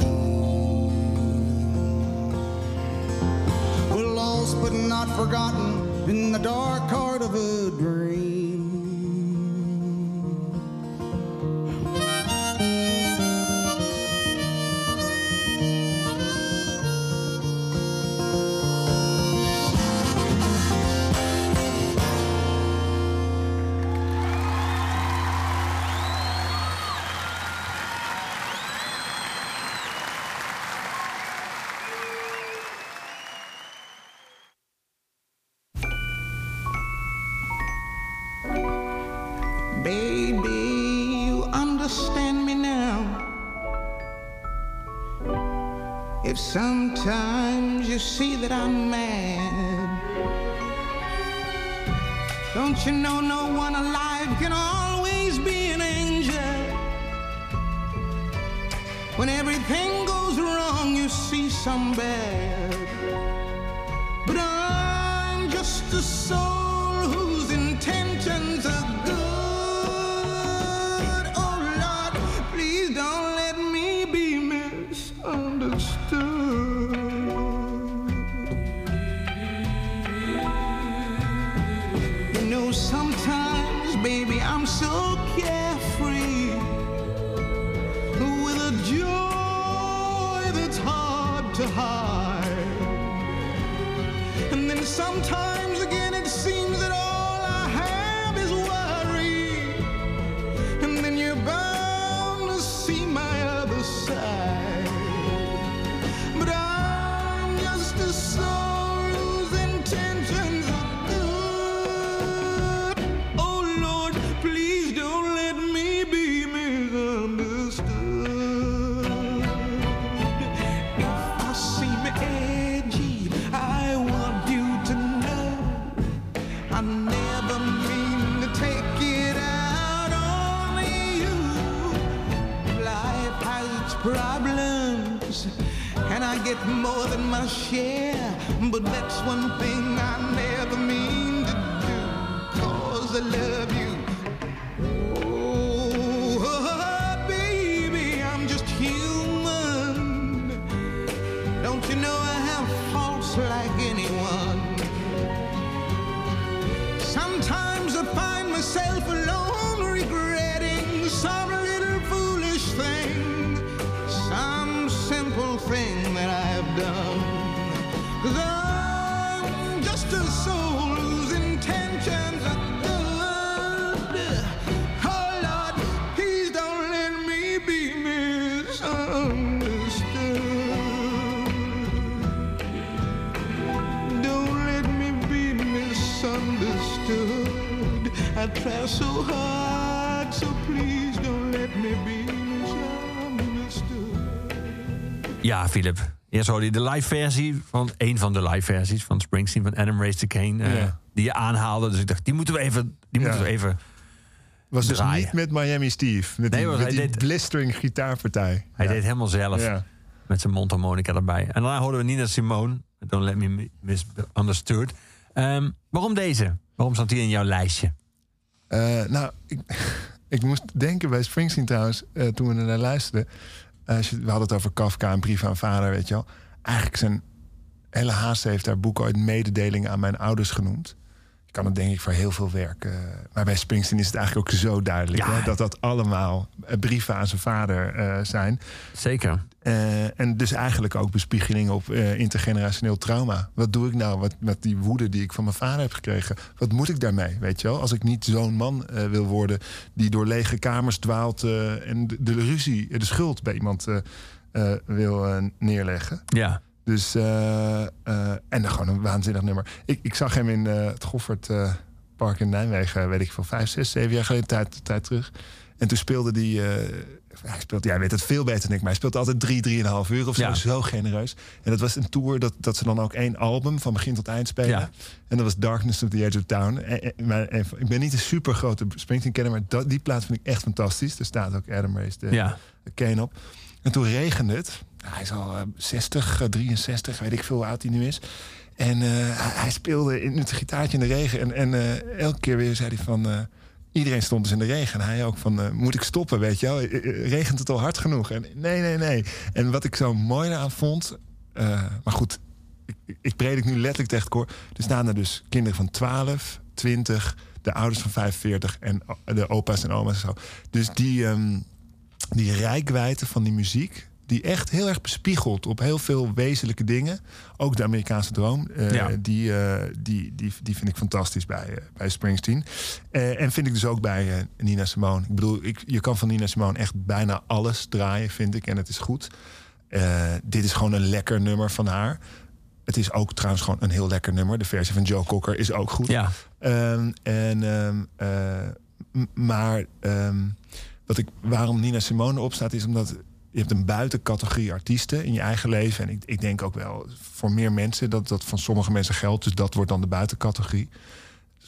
We're lost but not forgotten in the dark problems, and I get more than my share. But that's one thing I never mean to do, cause I love try so hard, so please don't let me be misunderstood. Ja, Philip. Eerst hoorde je de live versie van een van de live versies van Springsteen van Adam Race the Kane. eh, Ja. Die je aanhaalde. Dus ik dacht, die moeten we even. Die moeten Ja. we even. Was dus Draaien. niet met Miami Steve. Met Nee, die, met hij die deed- blistering gitaarpartij. Hij ja. deed helemaal zelf. Ja. Met zijn mondharmonica erbij. En daarna hoorden we Nina Simone. Don't Let Me Misunderstood. Ehm, waarom deze? Waarom stond die in jouw lijstje? Eh, nou, ik, ik moest denken bij Springsteen trouwens, eh, toen we naar luisterden. Je- we hadden het over Kafka en Brief aan Vader, weet je wel. Eigenlijk zijn hele heeft haar boek ooit mededelingen aan mijn ouders genoemd. Kan het denk ik voor heel veel werk. eh, maar bij Springsteen is het eigenlijk ook zo duidelijk Ja. hè, dat dat allemaal eh, brieven aan zijn vader eh, zijn. Zeker. En dus eigenlijk ook bespiegeling op intergenerationeel trauma. Wat doe ik nou wat, met die woede die ik van mijn vader heb gekregen? Wat moet ik daarmee? Weet je wel? Als ik niet zo'n man wil worden die door lege kamers dwaalt en de, de ruzie, de schuld bij iemand wil neerleggen. Ja. Dus, eh, eh, en dan gewoon een waanzinnig nummer. Ik, ik zag hem in eh, het Goffert Park in Nijmegen, weet ik van vijf, zes, zeven jaar geleden, tijd, tijd terug. En toen speelde die. hij speelt, ja, hij weet het veel beter dan ik, maar hij speelt altijd drie, drieënhalf uur of zo. Ja. Zo genereus. En dat was een tour dat, dat ze dan ook één album van begin tot eind spelen. Ja. En dat was Darkness of the Edge of Town. En, en- maar, en ik ben niet een super grote Springsteen-kenner, maar dat, die plaats vind ik echt fantastisch. Er staat ook Adam Race de, de Kane op. En toen regende het. Hij is al eh, 60, eh, 63, weet ik veel hoe oud hij nu is. En eh, hij, hij speelde in het gitaartje in de regen. En, en eh, elke keer weer zei hij van... eh, iedereen stond dus in de regen. En hij ook van, eh, moet ik stoppen, weet je wel? Eh, eh, Regent het al hard genoeg? En nee, nee, nee. En wat ik zo mooi aan vond... eh, maar goed, ik, ik predik nu letterlijk tegen het koor. Er staan er dus kinderen van 12, 20... de ouders van 45 en de opa's en oma's en zo. Dus die... ehm, die rijkwijde van die muziek, die echt heel erg bespiegelt op heel veel wezenlijke dingen. Ook de Amerikaanse droom, eh, Ja. die, eh, die, die, die vind ik fantastisch bij, eh, bij Springsteen. En vind ik dus ook bij Nina Simone. Ik bedoel, ik, je kan van Nina Simone echt bijna alles draaien, vind ik. En het is goed. Dit is gewoon een lekker nummer van haar. Het is ook trouwens gewoon een heel lekker nummer. De versie van Joe Cocker is ook goed. Ja. Ehm, en, ehm, eh, maar ehm, wat ik, waarom Nina Simone opstaat, is omdat je hebt een buitencategorie artiesten in je eigen leven. En ik, ik denk ook wel voor meer mensen dat dat van sommige mensen geldt. Dus dat wordt dan de buitencategorie.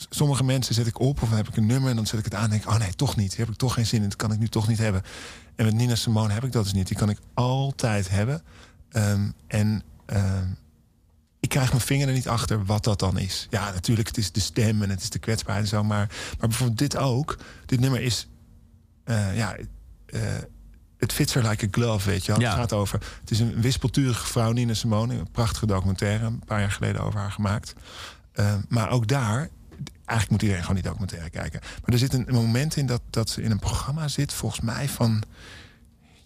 Sommige mensen zet ik op of dan heb ik een nummer en dan zet ik het aan en denk ik, oh nee, toch niet. Heb ik toch geen zin in. Dat kan ik nu toch niet hebben. En met Nina Simone heb ik dat dus niet. Die kan ik altijd hebben. Ehm, en ehm, ik krijg mijn vinger er niet achter wat dat dan is. Ja, natuurlijk, het is de stem en het is de kwetsbaarheid en zo. Maar, maar bijvoorbeeld dit ook. Dit nummer is... eh, ja, eh, het fits her like a glove, weet je wel. Ja. Het gaat over... Het is een wispelturige vrouw, Nina Simone. Een prachtige documentaire, een paar jaar geleden over haar gemaakt. Eh, maar ook daar... Eigenlijk moet iedereen gewoon die documentaire kijken. Maar er zit een moment in dat, dat ze in een programma zit... volgens mij van...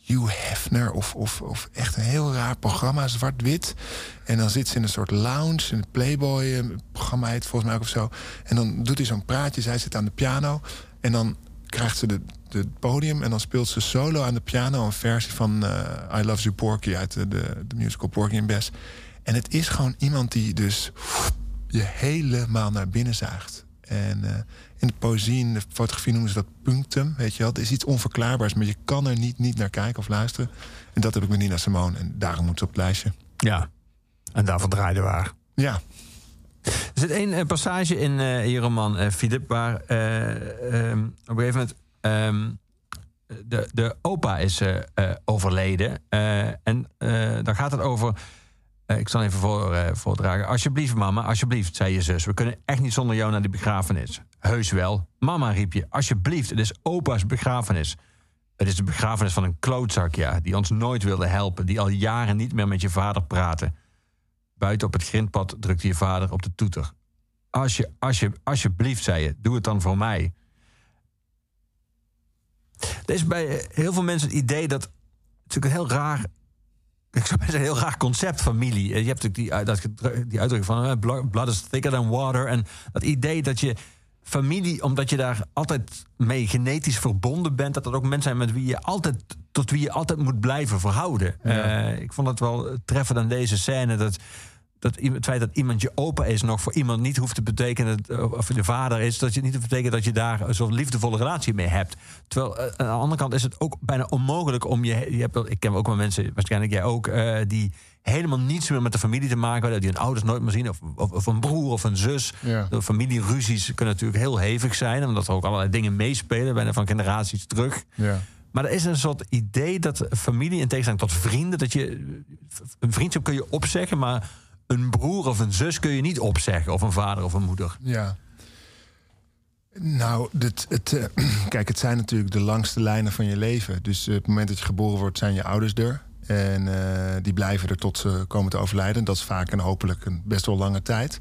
Hugh Hefner of, of, of echt een heel raar programma, zwart-wit. En dan zit ze in een soort lounge, in het Playboy programma heet het volgens mij ook of zo. En dan doet hij zo'n praatje, zij zit aan de piano. En dan krijgt ze het podium en dan speelt ze solo aan de piano... een versie van eh, I Love You Porky uit de, de, de musical Porky and Bess. En het is gewoon iemand die dus je helemaal naar binnen zuigt. En eh, in de poëzie, in de fotografie noemen ze dat punctum, weet je wel. Het is iets onverklaarbaars, maar je kan er niet, niet naar kijken of luisteren. En dat heb ik met Nina Simone en daarom moet ze op het lijstje. Ja. En daarvan draaide waar. Ja, Er zit één eh, passage in eh je eh Philip, waar eh, ehm, op een gegeven moment ehm, de, de opa is overleden. En dan gaat het over. ik zal even voor, voordragen. Alsjeblieft, mama, alsjeblieft, zei je zus. We kunnen echt niet zonder jou naar die begrafenis. Heus wel. Mama, riep je, alsjeblieft, het is opa's begrafenis. Het is de begrafenis van een klootzak, ja, die ons nooit wilde helpen. Die al jaren niet meer met je vader praatte. Buiten op het grindpad drukte je vader op de toeter. Als je, als je, alsjeblieft, zei je, doe het dan voor mij. Er is bij eh, heel veel mensen het idee dat... Het is natuurlijk een heel raar... Ik zou zeggen, een heel raar concept, familie. Eh, Je hebt natuurlijk die, uit- dat, die uitdrukking van... eh, blood is thicker than water. En dat idee dat je familie, omdat je daar altijd mee genetisch verbonden bent... dat dat ook mensen zijn met wie je altijd, tot wie je altijd moet blijven verhouden. Eh, ik vond het wel treffend aan deze scène... dat dat het feit dat iemand je opa is nog voor iemand niet hoeft te betekenen, dat- of je de vader is, dat je niet hoeft te betekenen dat je daar een soort liefdevolle relatie mee hebt. Terwijl eh, aan de andere kant is het ook bijna onmogelijk om je. je hebt, ik ken ook wel mensen, waarschijnlijk jij ook, eh, die helemaal niets meer met de familie te maken hebben, die hun ouders nooit meer zien, of, of, of een broer of een zus. Ja. De familieruzies kunnen natuurlijk heel hevig zijn, omdat er ook allerlei dingen meespelen, bijna van generaties terug. ja. Maar er is een soort idee dat familie, in tegenstelling tot vrienden, dat je een vriendschap kun je opzeggen, maar een broer of een zus kun je niet opzeggen, of een vader of een moeder. Ja. Nou, dit, het, eh, kijk, het zijn natuurlijk de langste lijnen van je leven. Dus eh, op het moment dat je geboren wordt, zijn je ouders er. En eh, die blijven er tot ze komen te overlijden. Dat is vaak en hopelijk een best wel lange tijd.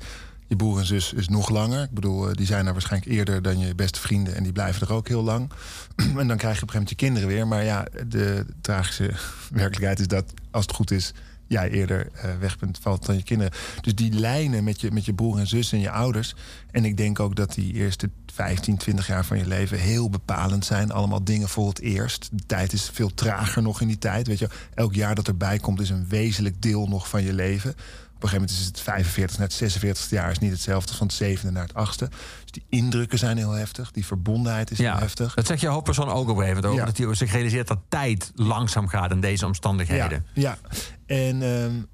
Je broer en zus is nog langer. Ik bedoel, eh, die zijn er waarschijnlijk eerder dan je beste vrienden. En die blijven er ook heel lang. en dan krijg je op een gegeven moment je kinderen weer. Maar ja, de tragische werkelijkheid is dat als het goed is jij eerder eh, weg bent valt dan je kinderen. Dus die lijnen met je, met je broer en zus en je ouders. En ik denk ook dat die eerste 15, 20 jaar van je leven heel bepalend zijn. Allemaal dingen voor het eerst. De tijd is veel trager nog in die tijd. Weet je, elk jaar dat erbij komt is een wezenlijk deel nog van je leven. Op een gegeven moment is het 45 naar het 46 jaar is niet hetzelfde als van het zevende naar het achtste. Dus die indrukken zijn heel heftig. Die verbondenheid is heel heftig. Dat zegt je hoofdpersoon ook op moment. Ja. Dat hij zich realiseert dat tijd langzaam gaat in deze omstandigheden. Ja, ja. en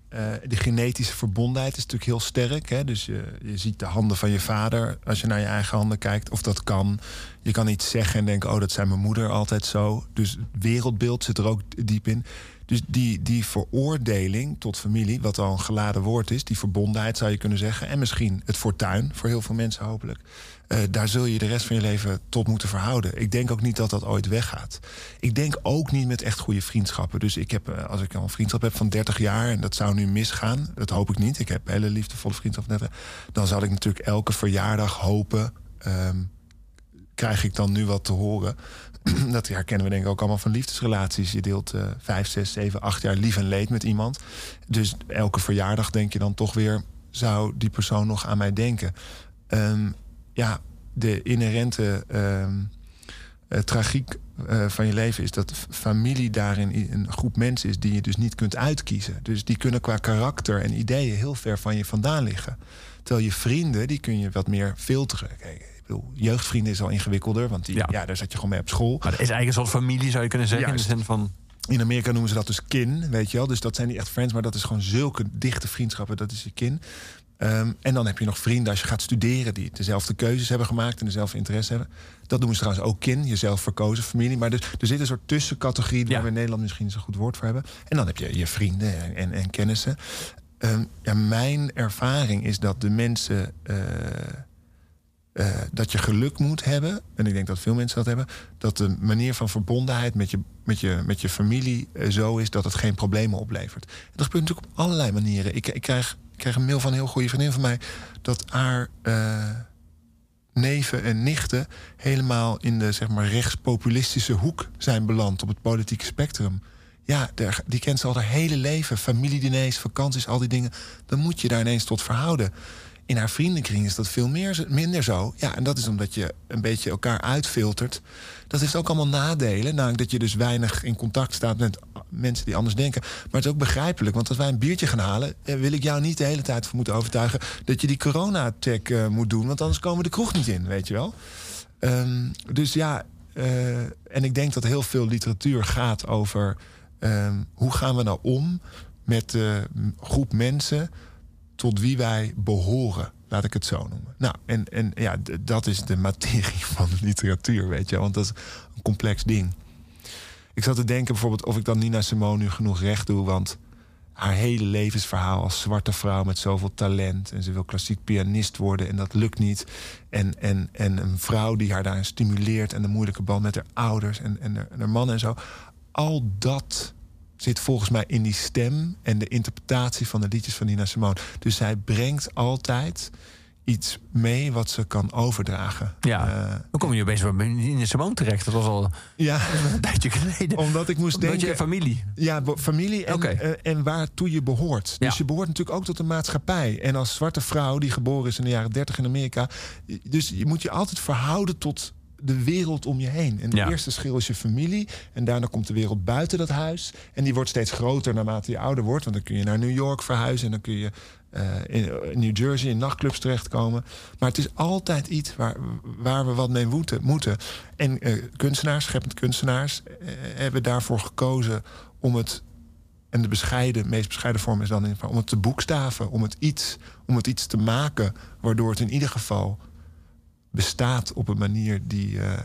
eh, de genetische verbondenheid is natuurlijk heel sterk. Hè? Dus je, je ziet de handen van je vader als je naar je eigen handen kijkt. Of dat kan. Je kan iets zeggen en denken, oh, dat zijn mijn moeder altijd zo. Dus het wereldbeeld zit er ook diep in. Dus die, die veroordeling tot familie, wat al een geladen woord is... die verbondenheid zou je kunnen zeggen... en misschien het fortuin voor heel veel mensen hopelijk... eh, daar zul je de rest van je leven tot moeten verhouden. Ik denk ook niet dat dat ooit weggaat. Ik denk ook niet met echt goede vriendschappen. Dus ik heb, eh, als ik al een vriendschap heb van 30 jaar... en dat zou nu misgaan, dat hoop ik niet. Ik heb hele liefdevolle vriendschap van 30 Dan zal ik natuurlijk elke verjaardag hopen... ehm, krijg ik dan nu wat te horen. dat herkennen we denk ik ook allemaal van liefdesrelaties. Je deelt eh, vijf, zes, zeven, acht jaar lief en leed met iemand. Dus elke verjaardag denk je dan toch weer... zou die persoon nog aan mij denken? Ehm, ja, de inherente ehm, eh, tragiek eh, van je leven is dat familie daarin een groep mensen is die je dus niet kunt uitkiezen. Dus die kunnen qua karakter en ideeën heel ver van je vandaan liggen. Terwijl je vrienden, die kun je wat meer filteren. Kijk, bedoel, jeugdvrienden is al ingewikkelder, want die, Ja. ja. daar zat je gewoon mee op school. Maar dat is eigenlijk een soort familie, zou je kunnen zeggen. Juist. In de zin van. In Amerika noemen ze dat dus kin, weet je wel. Dus dat zijn niet echt friends, maar dat is gewoon zulke dichte vriendschappen. Dat is je kin. Ehm, en dan heb je nog vrienden als je gaat studeren... die dezelfde keuzes hebben gemaakt en dezelfde interesse hebben. Dat noemen ze trouwens ook kin, jezelf verkozen familie. Maar dus, er zit een soort tussencategorie... waar Ja. we in Nederland misschien zo'n goed woord voor hebben. En dan heb je je vrienden en, en, en kennissen. Ehm, ja, mijn ervaring is dat de mensen... eh, eh, dat je geluk moet hebben. En ik denk dat veel mensen dat hebben. Dat de manier van verbondenheid met je, met je, met je familie eh, zo is dat het geen problemen oplevert. Dat gebeurt natuurlijk op allerlei manieren. Ik, ik, krijg, krijg een mail van een heel goede vriendin van mij. dat haar eh, neven en nichten helemaal in de zeg maar, rechtspopulistische hoek zijn beland op het politieke spectrum. Ja, die kent ze al haar hele leven. Familiediners, vakanties, al die dingen. Dan moet je daar ineens tot verhouden. In haar vriendenkring is dat veel meer, minder zo. Ja, en dat is omdat je een beetje elkaar uitfiltert. Dat heeft ook allemaal nadelen. Namelijk dat je dus weinig in contact staat met mensen die anders denken. Maar het is ook begrijpelijk. Want als wij een biertje gaan halen... eh, wil ik jou niet de hele tijd moeten overtuigen... dat je die corona-check eh, moet doen. Want anders komen we de kroeg niet in, weet je wel. Ehm, dus ja, eh, en ik denk dat heel veel literatuur gaat over... ehm, hoe gaan we nou om met de groep mensen tot wie wij behoren. Laat ik het zo noemen. Nou, en, en ja, dat is de materie van literatuur, weet je. Want dat is een complex ding. Ik zat te denken bijvoorbeeld of ik dan Nina Simone nu genoeg recht doe. Want haar hele levensverhaal als zwarte vrouw met zoveel talent. En ze wil klassiek pianist worden en dat lukt niet. En, en, en een vrouw die haar daarin stimuleert. En de moeilijke band met haar ouders en, en, haar, en haar man en zo. Al dat zit volgens mij in die stem en de interpretatie van de liedjes van Nina Simone. Dus zij brengt altijd iets mee wat ze kan overdragen. Ja. Eh, Hoe kom je opeens bij Nina Simone terecht? Dat was al ja. een tijdje geleden. Omdat ik moest Omdat denken... je familie. Ja, familie en, Oké. eh, en waartoe je behoort. Dus Ja. je behoort natuurlijk ook tot de maatschappij. En als zwarte vrouw die geboren is in de jaren 30 in Amerika. Dus je moet je altijd verhouden tot de wereld om je heen. En de Ja. eerste schil is je familie. En daarna komt de wereld buiten dat huis. En die wordt steeds groter naarmate je ouder wordt. Want dan kun je naar New York verhuizen. En dan kun je eh, in, in New Jersey in nachtclubs terechtkomen. Maar het is altijd iets waar, waar we wat mee moeten. moeten. En eh, kunstenaars, scheppend kunstenaars, eh, hebben daarvoor gekozen om het en de bescheiden, meest bescheiden vorm is dan in om het te boekstaven, om het iets, om het iets te maken, waardoor het in ieder geval bestaat op een manier die eh,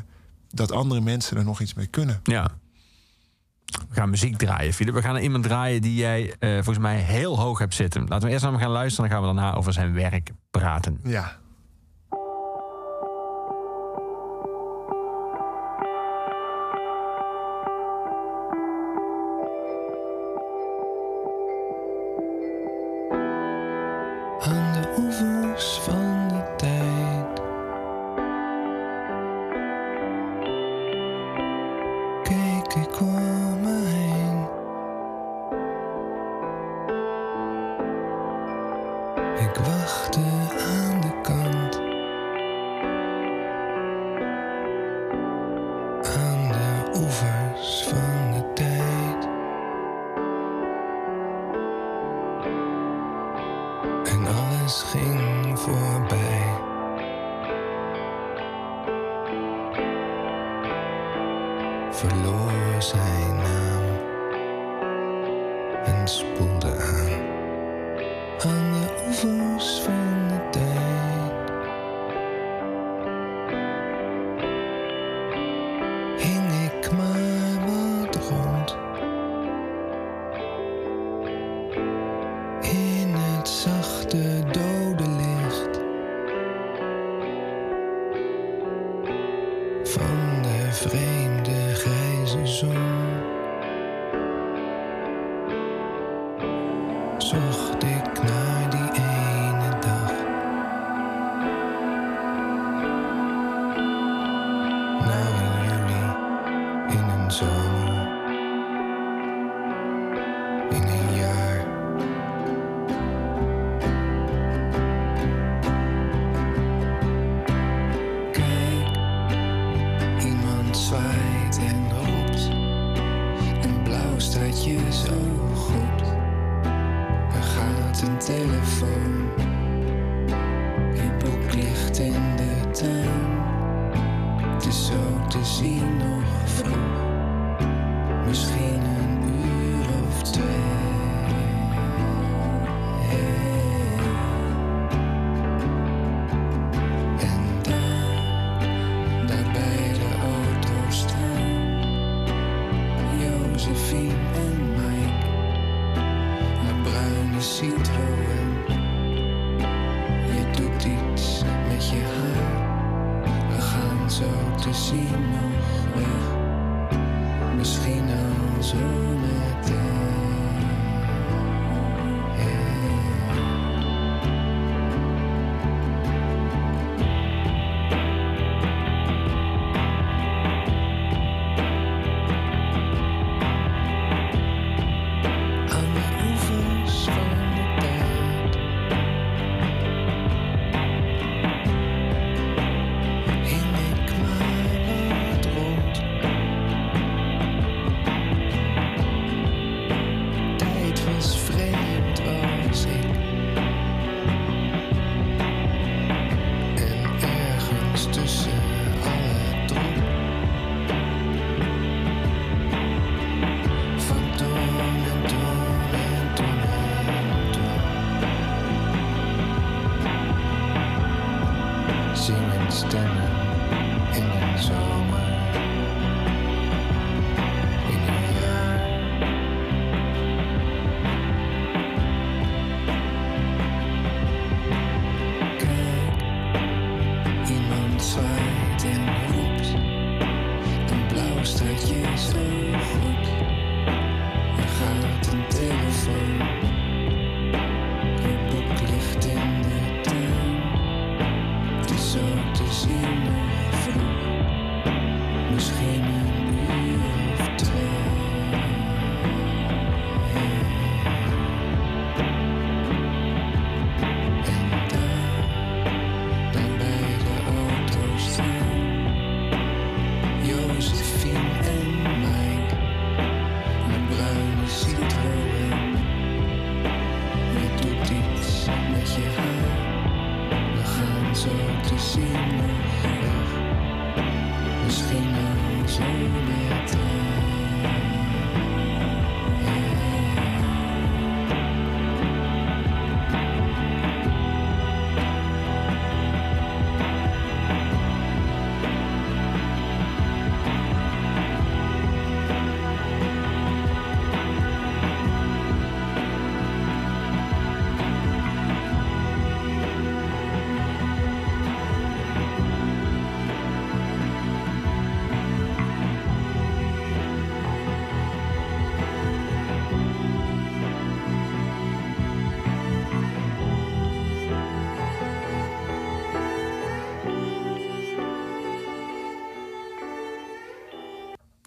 dat andere mensen er nog iets mee kunnen. Ja. We gaan muziek draaien, Philip. We gaan naar iemand draaien die jij eh, volgens mij heel hoog hebt zitten. Laten we eerst naar hem gaan luisteren. Dan gaan we daarna over zijn werk praten. Ja.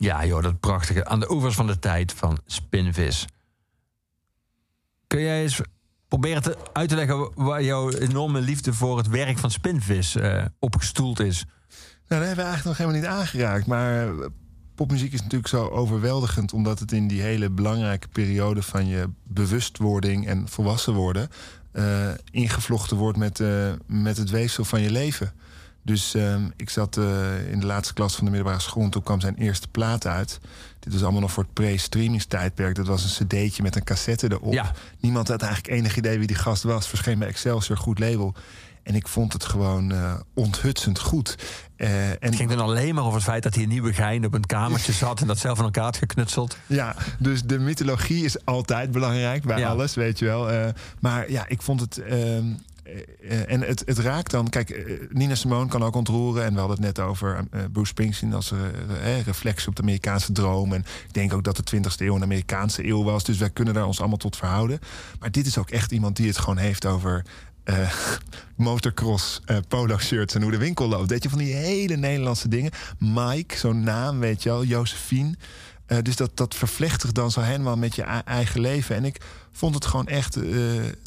Ja, joh, dat prachtige. Aan de oevers van de tijd van Spinvis. Kun jij eens proberen te, uit te leggen waar jouw enorme liefde voor het werk van Spinvis eh opgestoeld is? Nou, dat hebben we eigenlijk nog helemaal niet aangeraakt. Maar eh, popmuziek is natuurlijk zo overweldigend... omdat het in die hele belangrijke periode van je bewustwording en volwassen worden... eh, ingevlochten wordt met, met het weefsel van je leven. Dus ehm, ik zat eh, in de laatste klas van de middelbare school... en toen kwam zijn eerste plaat uit. Dit was allemaal nog voor het pre-streamingstijdperk. Dat was een cd'tje met een cassette erop. Ja. Niemand had eigenlijk enig idee wie die gast was. Verscheen bij Excelsior, goed label. En ik vond het gewoon eh, onthutsend goed. Eh, en Het ging dan alleen maar over het feit dat hij een nieuwe gein op een kamertje zat en dat zelf aan elkaar had geknutseld. Ja, dus de mythologie is altijd belangrijk bij Ja. alles, weet je wel. Maar ja, ik vond het. Eh, eh, en het, het raakt dan. Kijk, eh, Nina Simone kan ook ontroeren. En we hadden het net over Bruce Springsteen als reflectie op de Amerikaanse droom. En ik denk ook dat de 20e eeuw een Amerikaanse eeuw was. Dus wij kunnen daar ons allemaal tot verhouden. Maar dit is ook echt iemand die het gewoon heeft over. eh, motocross, eh, polo shirts en hoe de winkel loopt. Weet je, van die hele Nederlandse dingen. Mike, zo'n naam, weet je wel, Josephine. Eh, dus dat, dat vervlecht zich dan zo helemaal met je eigen leven. En ik vond het gewoon echt eh,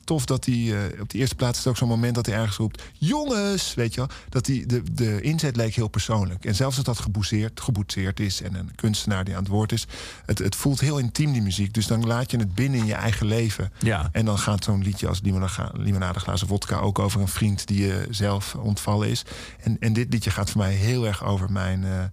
tof dat hij... eh, op die eerste plaats is het ook zo'n moment dat hij ergens roept... jongens, weet je wel. Dat die, de, de inzet leek heel persoonlijk. En zelfs als dat geboetseerd, geboetseerd is... en een kunstenaar die aan het woord is... Het, het voelt heel intiem, die muziek. Dus dan laat je het binnen in je eigen leven. Ja. En dan gaat zo'n liedje als limonade, limonade glazen vodka... ook over een vriend die je zelf ontvallen is. En, en dit liedje gaat voor mij heel erg over mijn...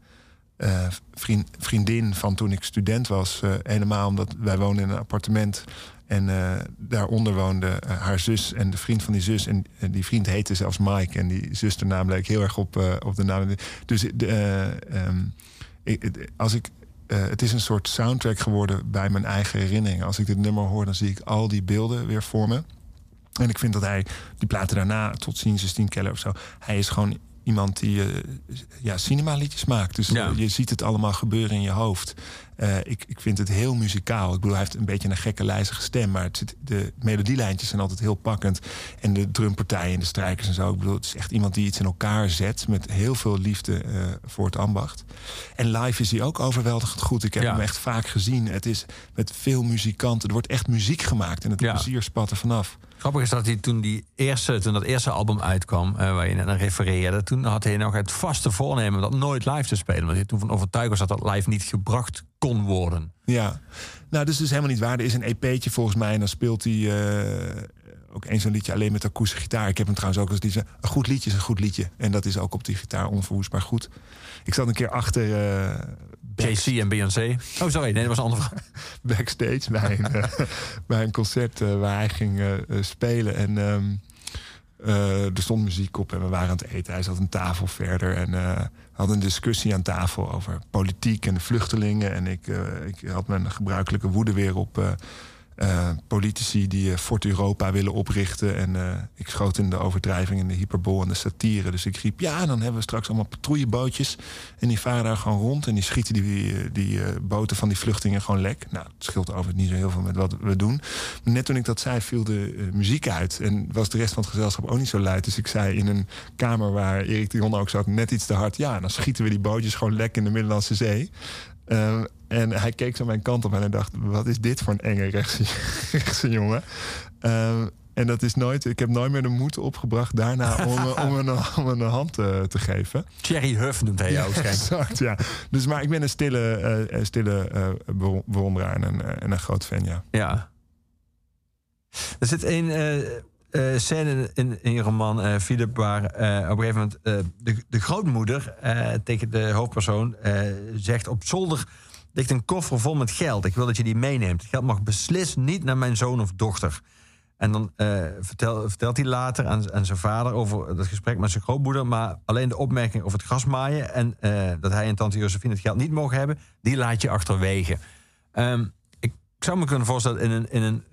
eh, vriend, vriendin van toen ik student was. eh, helemaal omdat wij woonden in een appartement. En eh, daaronder woonde haar zus en de vriend van die zus. En, die vriend heette zelfs Mike. En die zusternaam leek heel erg op, op de naam. Dus ehm, ik, als ik. het is een soort soundtrack geworden bij mijn eigen herinneringen. Als ik dit nummer hoor, dan zie ik al die beelden weer voor me. En ik vind dat hij, die platen daarna, tot ziens, Justine Keller of zo... hij is gewoon iemand die eh, ja, cinemaliedjes maakt. Dus Ja. je ziet het allemaal gebeuren in je hoofd. Eh, ik, ik vind het heel muzikaal. Ik bedoel, hij heeft een beetje een gekke lijzige stem... maar het zit, de melodielijntjes zijn altijd heel pakkend. En de drumpartijen en de strijkers en zo. Ik bedoel, het is echt iemand die iets in elkaar zet... met heel veel liefde eh, voor het ambacht. En live is hij ook overweldigend goed. Ik heb Ja. hem echt vaak gezien. Het is met veel muzikanten. Er wordt echt muziek gemaakt en het Ja. plezier spat er vanaf. Grappig is dat hij toen, die eerste, toen dat eerste album uitkwam, eh, waar je net refereerde, toen had hij nog het vaste voornemen dat nooit live te spelen. Want hij toen van overtuigd was dat dat live niet gebracht kon worden. Ja, nou, dus is helemaal niet waar. Er is een EP'tje volgens mij en dan speelt hij eh, ook eens zo'n liedje alleen met akoestische gitaar. Ik heb hem trouwens ook als liedje. Een goed liedje is een goed liedje. En dat is ook op die gitaar onverwoestbaar goed. Ik zat een keer achter eh, JC en Beyoncé. Oh, sorry, nee, dat was een andere vraag. backstage bij een, eh, bij een concert eh, waar hij ging eh, spelen. En ehm, eh, er stond muziek op en we waren aan het eten. Hij zat een tafel verder en hadden een discussie aan tafel over politiek en de vluchtelingen. En ik, ik had mijn gebruikelijke woede weer op eh, politici die eh, Fort Europa willen oprichten. En eh, ik schoot in de overdrijving en de hyperbol en de satire. Dus ik riep, ja, dan hebben we straks allemaal patrouillebootjes. En die varen daar gewoon rond en die schieten die, die boten van die vluchtelingen gewoon lek. Nou, het scheelt overigens niet zo heel veel met wat we doen. Net toen ik dat zei, viel de muziek uit. En was de rest van het gezelschap ook niet zo luid. Dus ik zei in een kamer waar Erik de Jonne ook zat, net iets te hard. Ja, dan schieten we die bootjes gewoon lek in de Middellandse Zee. Eh, en hij keek zo mijn kant op en hij dacht: wat is dit voor een enge rechtse, rechtse jongen? Eh, en dat is nooit, ik heb nooit meer de moed opgebracht daarna om, om, een, om een hand eh, te geven. Thierry Huff noemt hij jou. Exact, ja. Dus, maar ik ben een stille, een stille bewo- bewonderaar en een, en een groot fan, ja. Ja. Er zit een eh, scène in, in je roman, eh Philip, waar eh, op een gegeven moment de, de grootmoeder tegen de hoofdpersoon zegt: Op zolder ligt een koffer vol met geld. Ik wil dat je die meeneemt. Het geld mag beslist niet naar mijn zoon of dochter. En dan vertel- vertelt hij later aan, aan zijn vader over dat gesprek met zijn grootmoeder. Maar alleen de opmerking over het grasmaaien en dat hij en tante Josephine het geld niet mogen hebben, die laat je achterwege. Ehm, ik zou me kunnen voorstellen in een, in een,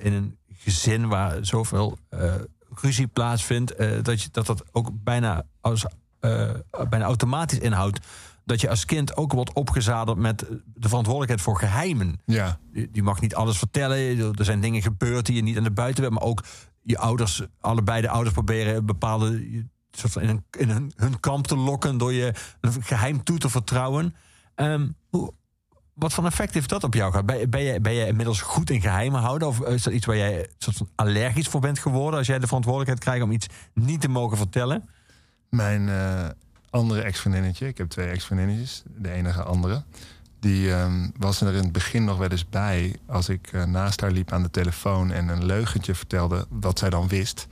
in een gezin waar zoveel eh, ruzie plaatsvindt, eh, dat, je, dat dat ook bijna, als, eh, bijna automatisch inhoudt dat je als kind ook wordt opgezadeld met de verantwoordelijkheid voor geheimen. Ja, Je mag niet alles vertellen. Er zijn dingen gebeurd die je niet aan de buitenwereld... maar ook je ouders, allebei de ouders proberen... bepaalde soort van in, een, in hun, hun kamp te lokken... door je een geheim toe te vertrouwen. Ehm, hoe, wat voor effect heeft dat op jou gehad? Ben, je- ben, je, inmiddels goed in geheimen houden? Of is dat iets waar jij soort van allergisch voor bent geworden... als jij de verantwoordelijkheid krijgt om iets niet te mogen vertellen? Mijn eh, andere ex-vriendinnetje, ik heb twee ex-vriendinnetjes, de enige andere. Die ehm, was er in het begin nog wel eens bij als ik eh, naast haar liep aan de telefoon en een leugentje vertelde wat zij dan wist.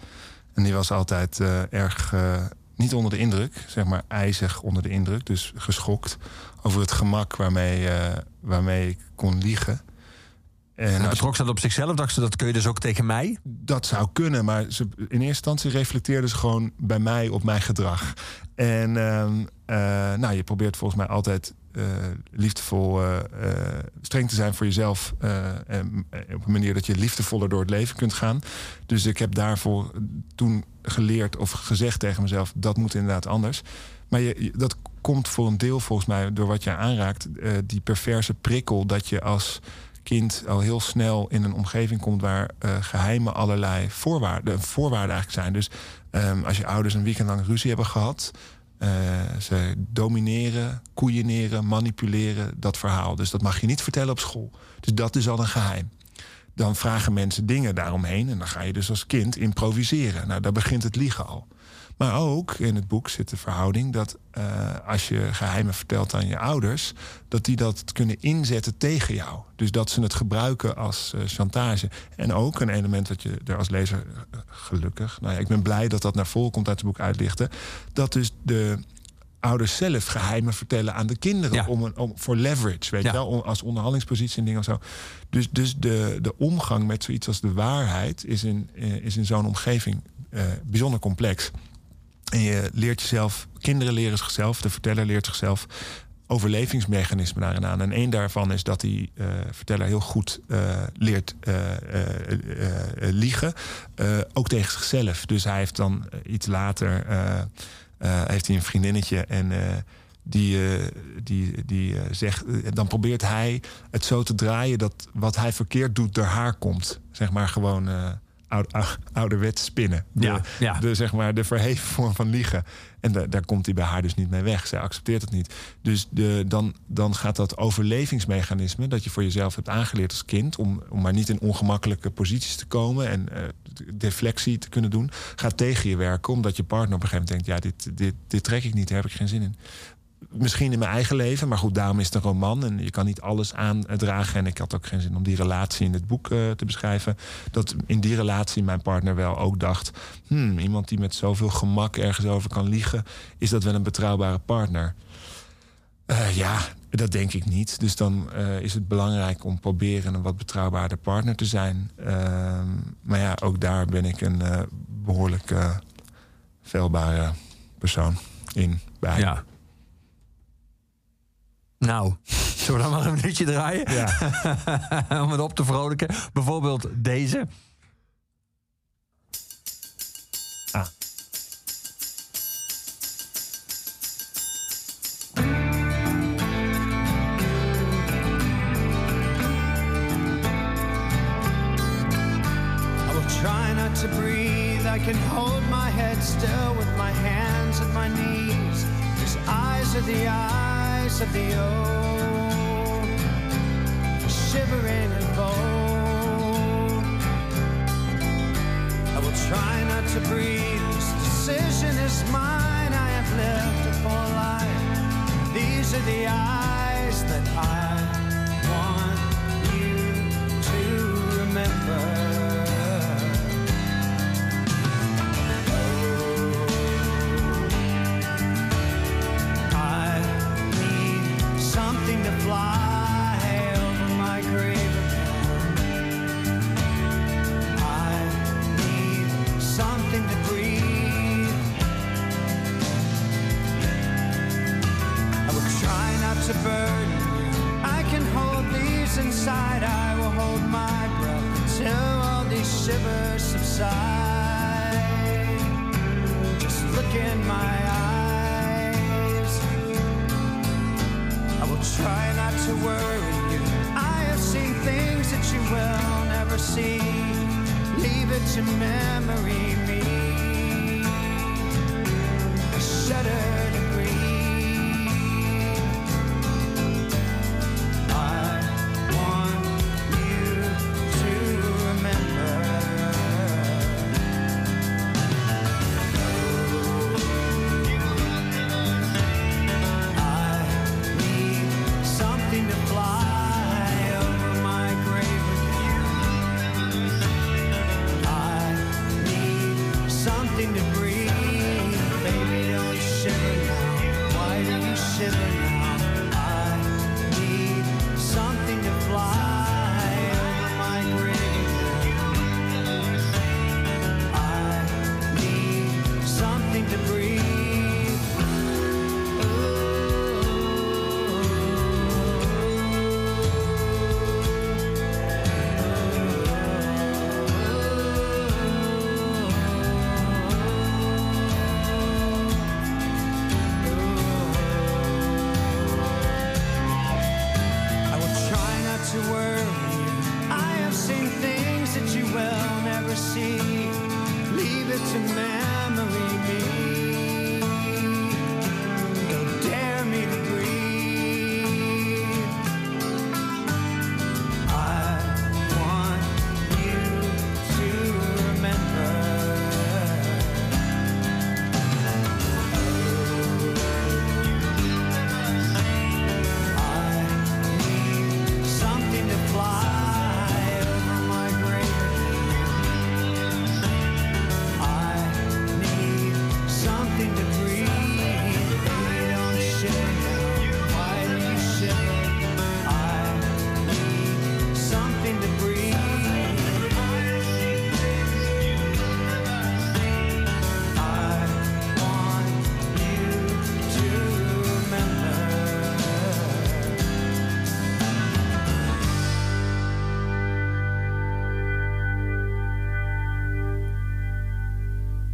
En die was altijd eh, erg eh, niet onder de indruk, zeg maar ijzig onder de indruk, dus geschokt over het gemak waarmee, eh, waarmee ik kon liegen. En je- betrok ze dat op zichzelf? Dacht ze, dat kun je dus ook tegen mij? dat zou kunnen, maar ze, in eerste instantie reflecteerde ze gewoon bij mij op mijn gedrag. En ehm, eh, nou, je probeert volgens mij altijd eh, liefdevol, eh, streng te zijn voor jezelf. en, op een manier dat je liefdevoller door het leven kunt gaan. Dus ik heb daarvoor toen geleerd of gezegd tegen mezelf: dat moet inderdaad anders. Maar je, je- dat komt voor een deel volgens mij door wat je aanraakt. die perverse prikkel dat je als kind al heel snel in een omgeving komt waar eh, geheimen allerlei voorwaarden, voorwaarden eigenlijk zijn. Dus ehm, als je ouders een weekend lang ruzie hebben gehad, eh, ze domineren, koeieneren, manipuleren dat verhaal. Dus dat mag je niet vertellen op school. Dus dat is al een geheim. Dan vragen mensen dingen daaromheen en dan ga je dus als kind improviseren. Nou, daar begint het liegen al. Maar ook in het boek zit de verhouding dat eh, als je geheimen vertelt aan je ouders, dat die dat kunnen inzetten tegen jou. Dus dat ze het gebruiken als eh, chantage. En ook een element wat je er als lezer eh, gelukkig, nou ja, ik ben blij dat dat naar voren komt uit het boek uitlichten, dat dus de ouders zelf geheimen vertellen aan de kinderen Ja. om, een, om voor leverage, weet Ja. je wel, om- als onderhandelingspositie en dingen of zo. Dus, dus de, de omgang met zoiets als de waarheid is in, is in zo'n omgeving bijzonder complex. En je leert jezelf, kinderen leren zichzelf, de verteller leert zichzelf overlevingsmechanismen daarin aan. En één daarvan is dat die eh, verteller heel goed eh, leert eh, liegen, ook tegen zichzelf. Dus hij heeft dan iets later heeft hij een vriendinnetje en die, die, die zegt, dan probeert hij het zo te draaien dat wat hij verkeerd doet door haar komt. Zeg maar gewoon oude, ou- ouderwets spinnen. De, Ja, ja. de, zeg maar, de verheven vorm van liegen. En da- daar komt hij bij haar dus niet mee weg. Zij accepteert het niet. Dus de, dan, dan gaat dat overlevingsmechanisme... dat je voor jezelf hebt aangeleerd als kind... om, om maar niet in ongemakkelijke posities te komen... en eh, deflectie te kunnen doen... gaat tegen je werken, omdat je partner op een gegeven moment denkt... ja, dit, dit, dit trek ik niet, daar heb ik geen zin in misschien in mijn eigen leven, maar goed, daarom is het een roman en je kan niet alles aandragen. En ik had ook geen zin om die relatie in het boek eh, te beschrijven. Dat in die relatie mijn partner wel ook dacht: hmm, iemand die met zoveel gemak ergens over kan liegen, is dat wel een betrouwbare partner? Eh, ja, dat denk ik niet. Dus dan eh, is het belangrijk om proberen een wat betrouwbaarder partner te zijn. Ehm, maar ja, ook daar ben ik een eh, behoorlijk eh veilbare persoon in. Ja. Nou, zullen we dan maar een minuutje draaien? Ja. Om het op te vrolijken. Bijvoorbeeld deze. Ah. I will try not to breathe. I can hold my head still with my hands at my knees. His eyes are the eyes of the old, shivering and bold. I will try not to breathe. This decision is mine. I have lived a full life. These are the eyes that I want you to remember. Shivers subside. Just look in my eyes. I will try not to worry you. I have seen things that you will never see. Leave it to memory me.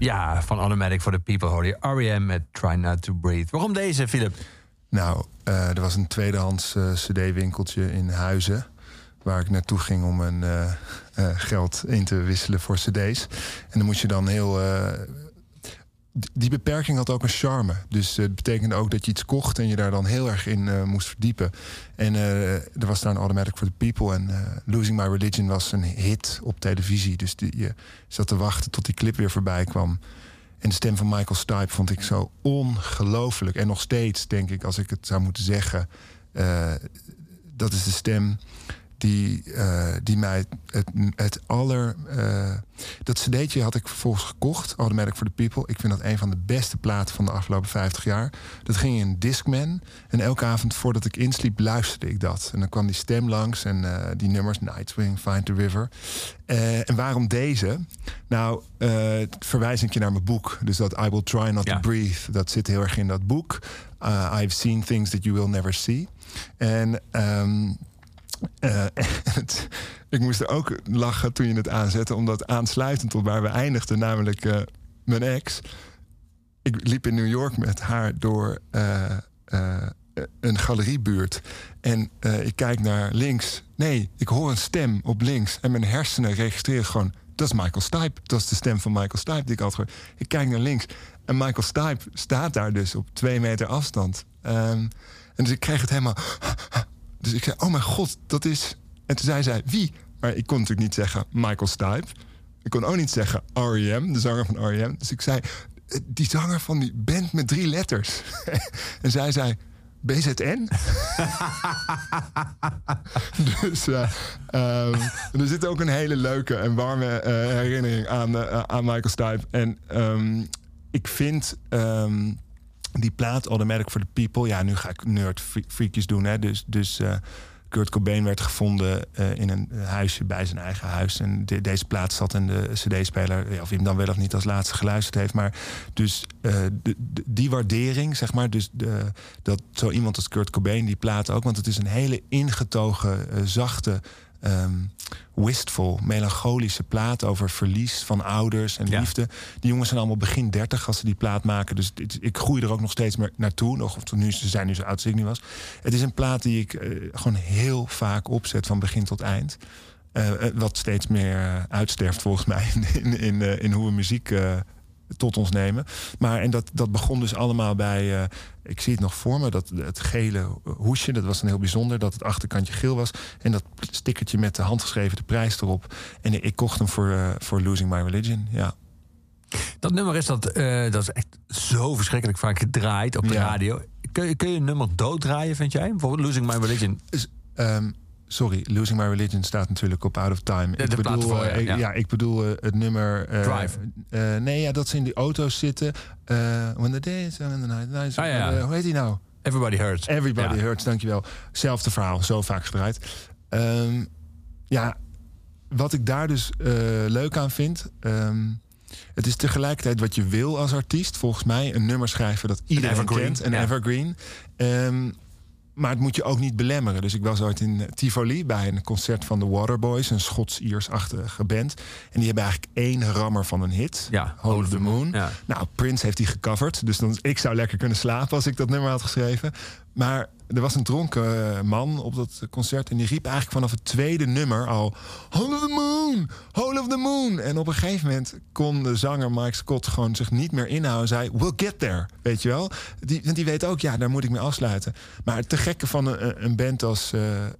Ja, van Automatic for the People je R.E.M. met Try Not to Breathe. Waarom deze, Philip? Nou, eh, er was een tweedehands eh, cd-winkeltje in Huizen... waar ik naartoe ging om mijn eh, geld in te wisselen voor cd's. En dan moest je dan heel... die beperking had ook een charme. Dus eh, het betekende ook dat je iets kocht... en je daar dan heel erg in eh, moest verdiepen. En eh, er was daar een Automatic for the People... en Losing My Religion was een hit op televisie. Dus die, je zat te wachten tot die clip weer voorbij kwam... En de stem van Michael Stipe vond ik zo ongelooflijk. En nog steeds, denk ik, als ik het zou moeten zeggen... dat is de stem die, eh, die mij het, het aller... eh, dat cd'tje had ik vervolgens gekocht, Automatic for the People. Ik vind dat een van de beste platen van de afgelopen 50 jaar. Dat ging in Discman. En elke avond voordat ik insliep, luisterde ik dat. En dan kwam die stem langs en eh, die nummers... Nightwing, Find the River. En waarom deze? Nou, verwijs ik je naar mijn boek. Dus dat I Will Try Not Ja. to Breathe. Dat zit heel erg in dat boek. Uh, I've seen things that you will never see. En... ehm, eh, ik moest er ook lachen toen je het aanzette, omdat aansluitend tot waar we eindigden, namelijk eh, mijn ex. Ik liep in New York met haar door eh, een galeriebuurt. En ik kijk naar links. Nee, ik hoor een stem op links. En mijn hersenen registreren gewoon. Dat is Michael Stipe. Dat is de stem van Michael Stipe die ik altijd hoor. Ik kijk naar links. En Michael Stipe staat daar dus op twee meter afstand. Ehm, en dus ik kreeg het helemaal. Dus ik zei: Oh mijn god, dat is. En toen zei zij: Wie? Maar ik kon natuurlijk niet zeggen Michael Stipe. Ik kon ook niet zeggen R.E.M., de zanger van R.E.M. Dus ik zei: "Eh, Die zanger van die band met drie letters. en zij zei: BZN? dus eh, ehm, er zit ook een hele leuke en warme eh, herinnering aan, eh, aan Michael Stipe. En ehm, ik vind ehm, die plaat Automatic for the People... Ja, nu ga ik nerd fre- freakjes doen. Hè, dus dus eh, Kurt Cobain werd gevonden eh, in een huisje bij zijn eigen huis. En de- deze plaat zat in de cd-speler. Of hij hem dan wel of niet als laatste geluisterd heeft. Maar dus eh, die waardering, zeg maar. Dus dat zo iemand als Kurt Cobain die plaat ook. Want het is een hele ingetogen, zachte... ehm, wistful, melancholische plaat over verlies van ouders en Ja. liefde. Die jongens zijn allemaal begin 30 als ze die plaat maken. Dus dit- ik groei er ook nog steeds meer naartoe. Nog, of nu, ze zijn nu zo oud als ik nu was. Het is een plaat die ik eh, gewoon heel vaak opzet van begin tot eind. Eh, eh, wat steeds meer uitsterft volgens mij in, in, in hoe we muziek tot ons nemen. Maar en dat, dat begon dus allemaal bij. eh, ik zie het nog voor me, dat het gele hoesje, dat was dan heel bijzonder, dat het achterkantje geel was. En dat stickertje met de handgeschreven de prijs erop. En ik kocht hem voor, eh, voor Losing My Religion. Ja. Dat nummer is, dat, eh, dat is echt zo verschrikkelijk vaak gedraaid op de Ja. radio. Kun je, kun je een nummer dooddraaien, vind jij? Bijvoorbeeld Losing My Religion. Dus, ehm, sorry, Losing My Religion staat natuurlijk op Out of Time. De- de plaat ervoor, eh, ja. ik, Ja. ik bedoel eh, het nummer... eh, Drive. nee, ja, dat ze in die auto's zitten. When the day is and the night, night is- Ah, ja. hoe heet die nou? Everybody Hurts. Everybody. Hurts, dankjewel. Zelfde verhaal, zo vaak gedraaid. Ehm, ja, wat ik daar dus leuk aan vind... ehm, het is tegelijkertijd wat je wil als artiest. Volgens mij een nummer schrijven dat iedereen evergreen, kent. Een ja. evergreen. Ehm, maar het moet je ook niet belemmeren. Dus ik was ooit in Tivoli bij een concert van de Waterboys. Een Schots-Iers-achtige band. En die hebben eigenlijk één rammer van een hit. Ja, Hole of the Moon. Ja. Nou, Prince heeft die gecoverd. Dus dan, ik zou lekker kunnen slapen als ik dat nummer had geschreven. Maar er was een dronken eh, man op dat concert. En die riep eigenlijk vanaf het tweede nummer al... Hole of the Moon! Hole of the Moon! En op een gegeven moment kon de zanger Mike Scott gewoon zich niet meer inhouden. Zei, we'll get there. Weet je wel? Die, want die weet ook, ja, daar moet ik mee afsluiten. Maar het te gekke van een, een band als eh, eh,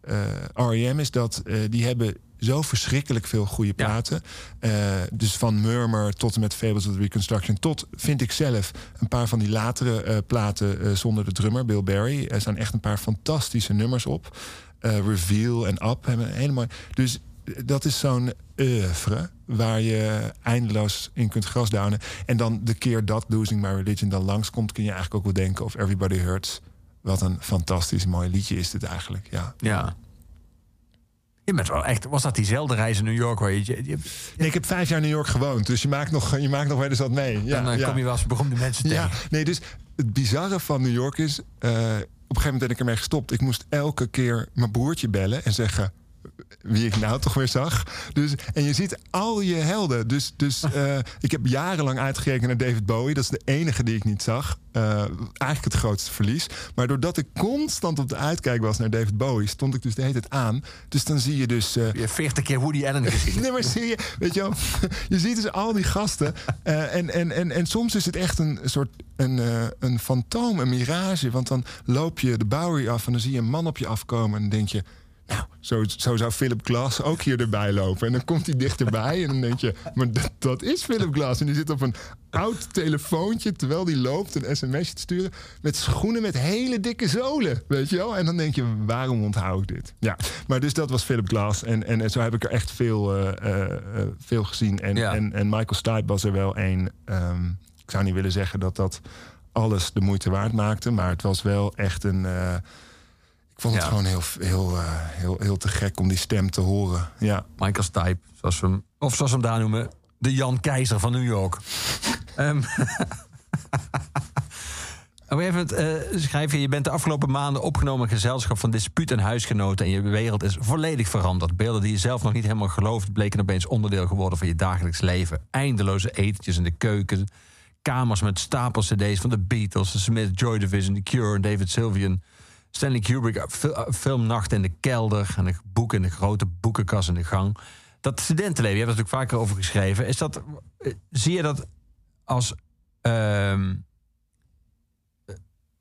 R.E.M. is dat die hebben zo verschrikkelijk veel goede Ja. platen. Eh, dus van Murmur tot en met Fables of the Reconstruction... tot, vind ik zelf, een paar van die latere eh, platen eh, zonder de drummer, Bill Berry. Er staan echt een paar fantastische nummers op. Reveal en Up hebben een hele mooie... Dus dat is zo'n oeuvre waar je eindeloos in kunt grasdownen. En dan de keer dat Losing My Religion dan langskomt... kun je eigenlijk ook wel denken of Everybody Hurts... wat een fantastisch mooi liedje is dit eigenlijk, ja. Ja. Je bent wel echt... Was dat diezelfde reis in New York waar je... je- je- Nee, ik heb vijf jaar in New York gewoond, dus je maakt nog, je maakt nog wel eens wat mee. Ja, dan eh, ja. kom je wel eens beroemde mensen tegen. Ja, nee, dus het bizarre van New York is... eh, op een gegeven moment ben ik ermee gestopt. Ik moest elke keer mijn broertje bellen en zeggen... wie ik nou toch weer zag. Dus, en je ziet al je helden. Dus, dus eh, ik heb jarenlang uitgekeken naar David Bowie. Dat is de enige die ik niet zag. Eh, eigenlijk het grootste verlies. Maar doordat ik constant op de uitkijk was naar David Bowie... stond ik dus de hele tijd aan. Dus dan zie je dus... eh, Je hebt 40 keer Woody Allen gezien. Nee, maar zie je, weet je wel, je ziet dus al die gasten. en, en, en, en soms is het echt een soort een, een fantoom, een mirage. Want dan loop je de Bowery af en dan zie je een man op je afkomen. En dan denk je, nou, zo, zo zou Philip Glass ook hier erbij lopen. En dan komt hij dichterbij en dan denk je, maar dat, dat is Philip Glass. En die zit op een oud telefoontje, terwijl die loopt, een sms'je te sturen. Met schoenen met hele dikke zolen, weet je wel. En dan denk je, waarom onthoud ik dit? Ja, maar dus dat was Philip Glass. En, en, en zo heb ik er echt veel, eh, eh, eh, veel gezien. En, Ja. en, en Michael Stipe was er wel een... ehm, ik zou niet willen zeggen dat dat alles de moeite waard maakte. Maar het was wel echt een... vond het Ja. gewoon heel, heel, eh, heel, heel te gek om die stem te horen. Ja, Michael Stipe, zoals we hem, of zoals we hem daar noemen, de Jan Keizer van New York. Ehm Op een gegeven moment eh, schrijf je... je bent de afgelopen maanden opgenomen in gezelschap van dispuut en huisgenoten... en je wereld is volledig veranderd. Beelden die je zelf nog niet helemaal gelooft... bleken opeens onderdeel geworden van je dagelijks leven. Eindeloze etentjes in de keuken... kamers met stapels cd's van de Beatles... de Smith, Joy Division, The Cure en David Sylvian... Stanley Kubrick, eh, eh, filmnacht in de kelder... en een boek in de grote boekenkast in de gang. Dat studentenleven, je hebt er natuurlijk vaker over geschreven... Is dat, eh, zie je dat als... ehm,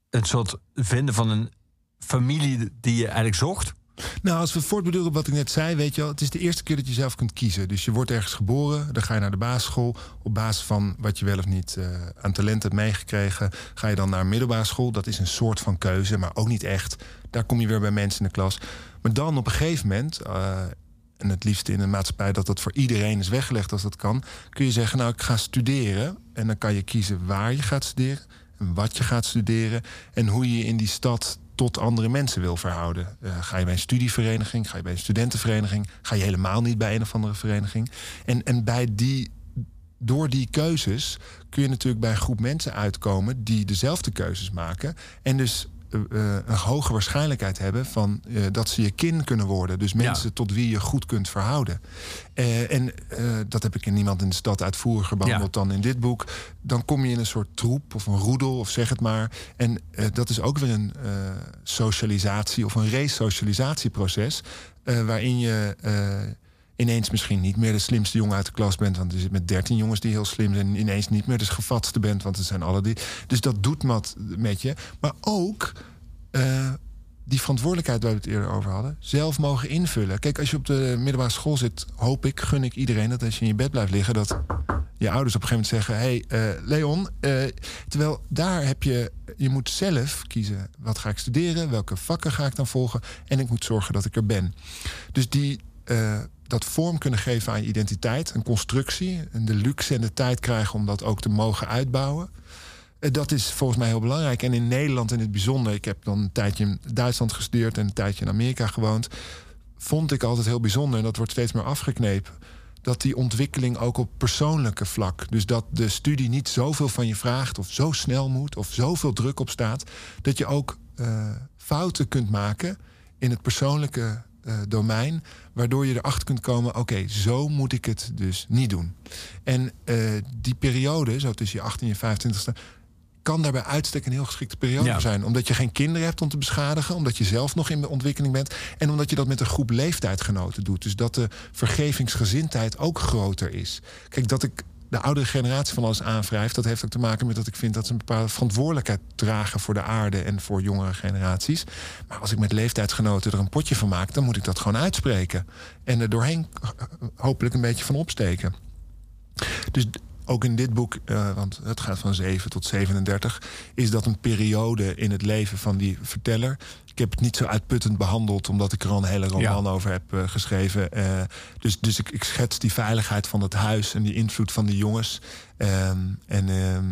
een soort vinden van een familie die je eigenlijk zocht. Nou, als we voortbeduren op wat ik net zei, weet je wel, het is de eerste keer dat je zelf kunt kiezen. Dus je wordt ergens geboren, dan ga je naar de basisschool. Op basis van wat je wel of niet eh, aan talent hebt meegekregen, ga je dan naar middelbare school. Dat is een soort van keuze, maar ook niet echt. Daar kom je weer bij mensen in de klas. Maar dan op een gegeven moment, eh, en het liefst in een maatschappij dat dat voor iedereen is weggelegd als dat kan, kun je zeggen, nou, ik ga studeren. En dan kan je kiezen waar je gaat studeren, en wat je gaat studeren en hoe je in die stad tot andere mensen wil verhouden. Eh, ga je bij een studievereniging, ga je bij een studentenvereniging, ga je helemaal niet bij een of andere vereniging. En, en bij die, door die keuzes kun je natuurlijk bij een groep mensen uitkomen die dezelfde keuzes maken. En dus eh, eh, een hoge waarschijnlijkheid hebben van eh, dat ze je kin kunnen worden. Dus mensen tot wie je goed kunt verhouden. En dat heb ik in Niemand in de Stad uitvoeriger behandeld dan in dit boek. Dan kom je in een soort troep of een roedel of zeg het maar. En dat is ook weer een socialisatie of een resocialisatieproces. waarin je ineens misschien niet meer de slimste jongen uit de klas bent. Want je zit met dertien jongens die heel slim zijn. En ineens niet meer de gevatste bent, want het zijn alle die. Dus dat doet wat met je. Maar ook eh, die verantwoordelijkheid waar we het eerder over hadden, zelf mogen invullen. Kijk, als je op de middelbare school zit, hoop ik, gun ik iedereen dat als je in je bed blijft liggen, dat je ouders op een gegeven moment zeggen: Hé, hey, eh, Leon. eh, terwijl daar heb je, je moet zelf kiezen: wat ga ik studeren, welke vakken ga ik dan volgen, en ik moet zorgen dat ik er ben. Dus die. Dat vorm kunnen geven aan je identiteit, een constructie, en de luxe en de tijd krijgen om dat ook te mogen uitbouwen. Eh, Dat is volgens mij heel belangrijk. En in Nederland in het bijzonder. Ik heb dan een tijdje in Duitsland gestudeerd en een tijdje in Amerika gewoond. Vond ik altijd heel bijzonder, en dat wordt steeds meer afgeknepen. Dat die ontwikkeling ook op persoonlijke vlak. Dus dat de studie niet zoveel van je vraagt, of zo snel moet, of zoveel druk op staat. Dat je ook eh, fouten kunt maken in het persoonlijke eh, domein. Waardoor je erachter kunt komen: oké, zo moet ik het dus niet doen. En eh, die periode, zo tussen je 18 en je 25ste kan daar bij uitstek een heel geschikte periode Ja. zijn. Omdat je geen kinderen hebt om te beschadigen. Omdat je zelf nog in de ontwikkeling bent. En omdat je dat met een groep leeftijdgenoten doet. Dus dat de vergevingsgezindheid ook groter is. Kijk, dat ik de oudere generatie van alles aanwrijf... dat heeft ook te maken met dat ik vind dat ze een bepaalde verantwoordelijkheid dragen... voor de aarde en voor jongere generaties. Maar als ik met leeftijdsgenoten er een potje van maak... dan moet ik dat gewoon uitspreken. En er doorheen eh, hopelijk een beetje van opsteken. Dus ook in dit boek, eh, want het gaat van 7 tot 37, is dat een periode in het leven van die verteller. Ik heb het niet zo uitputtend behandeld, omdat ik er al een hele roman over heb eh, geschreven. Eh, dus dus ik, ik schets die veiligheid van het huis en die invloed van die jongens. Ehm, en ehm,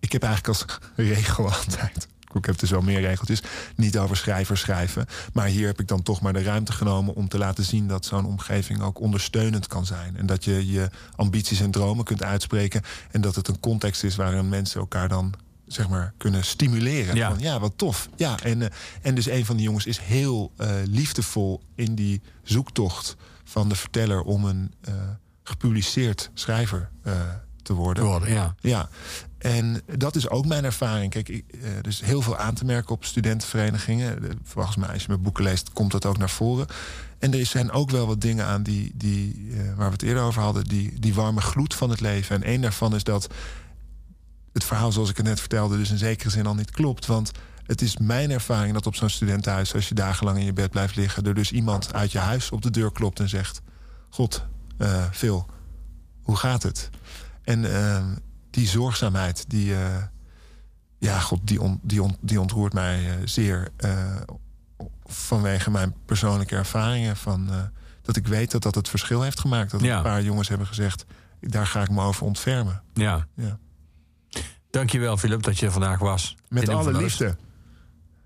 ik heb eigenlijk als regel altijd. Ik heb dus wel meer regeltjes. Niet over schrijvers schrijven. Maar hier heb ik dan toch maar de ruimte genomen om te laten zien dat zo'n omgeving ook ondersteunend kan zijn. En dat je je ambities en dromen kunt uitspreken. En dat het een context is waarin mensen elkaar dan zeg maar, kunnen stimuleren. Ja. Van, ja, wat tof. Ja, en, eh, en dus een van die jongens is heel eh, liefdevol in die zoektocht van de verteller om een eh, gepubliceerd schrijver te worden. Worden, ja. Ja, en dat is ook mijn ervaring. Kijk, ik, eh, er is heel veel aan te merken op studentenverenigingen. Eh, Volgens mij, als je mijn boeken leest, komt dat ook naar voren. En er zijn ook wel wat dingen aan die, die, eh, waar we het eerder over hadden, die, die warme gloed van het leven. En één daarvan is dat het verhaal zoals ik het net vertelde, dus in zekere zin al niet klopt. Want het is mijn ervaring dat op zo'n studentenhuis, als je dagenlang in je bed blijft liggen, er dus iemand uit je huis op de deur klopt en zegt: God, eh Phil, hoe gaat het? En eh, die zorgzaamheid, die, eh, ja, God, die, on- die, on- die ontroert mij eh, zeer. eh, vanwege mijn persoonlijke ervaringen. Van, dat ik weet dat dat het verschil heeft gemaakt. Dat Ja. een paar jongens hebben gezegd: daar ga ik me over ontfermen. ja. Ja. Dankjewel, Philip, dat je vandaag was. Met alle liefde.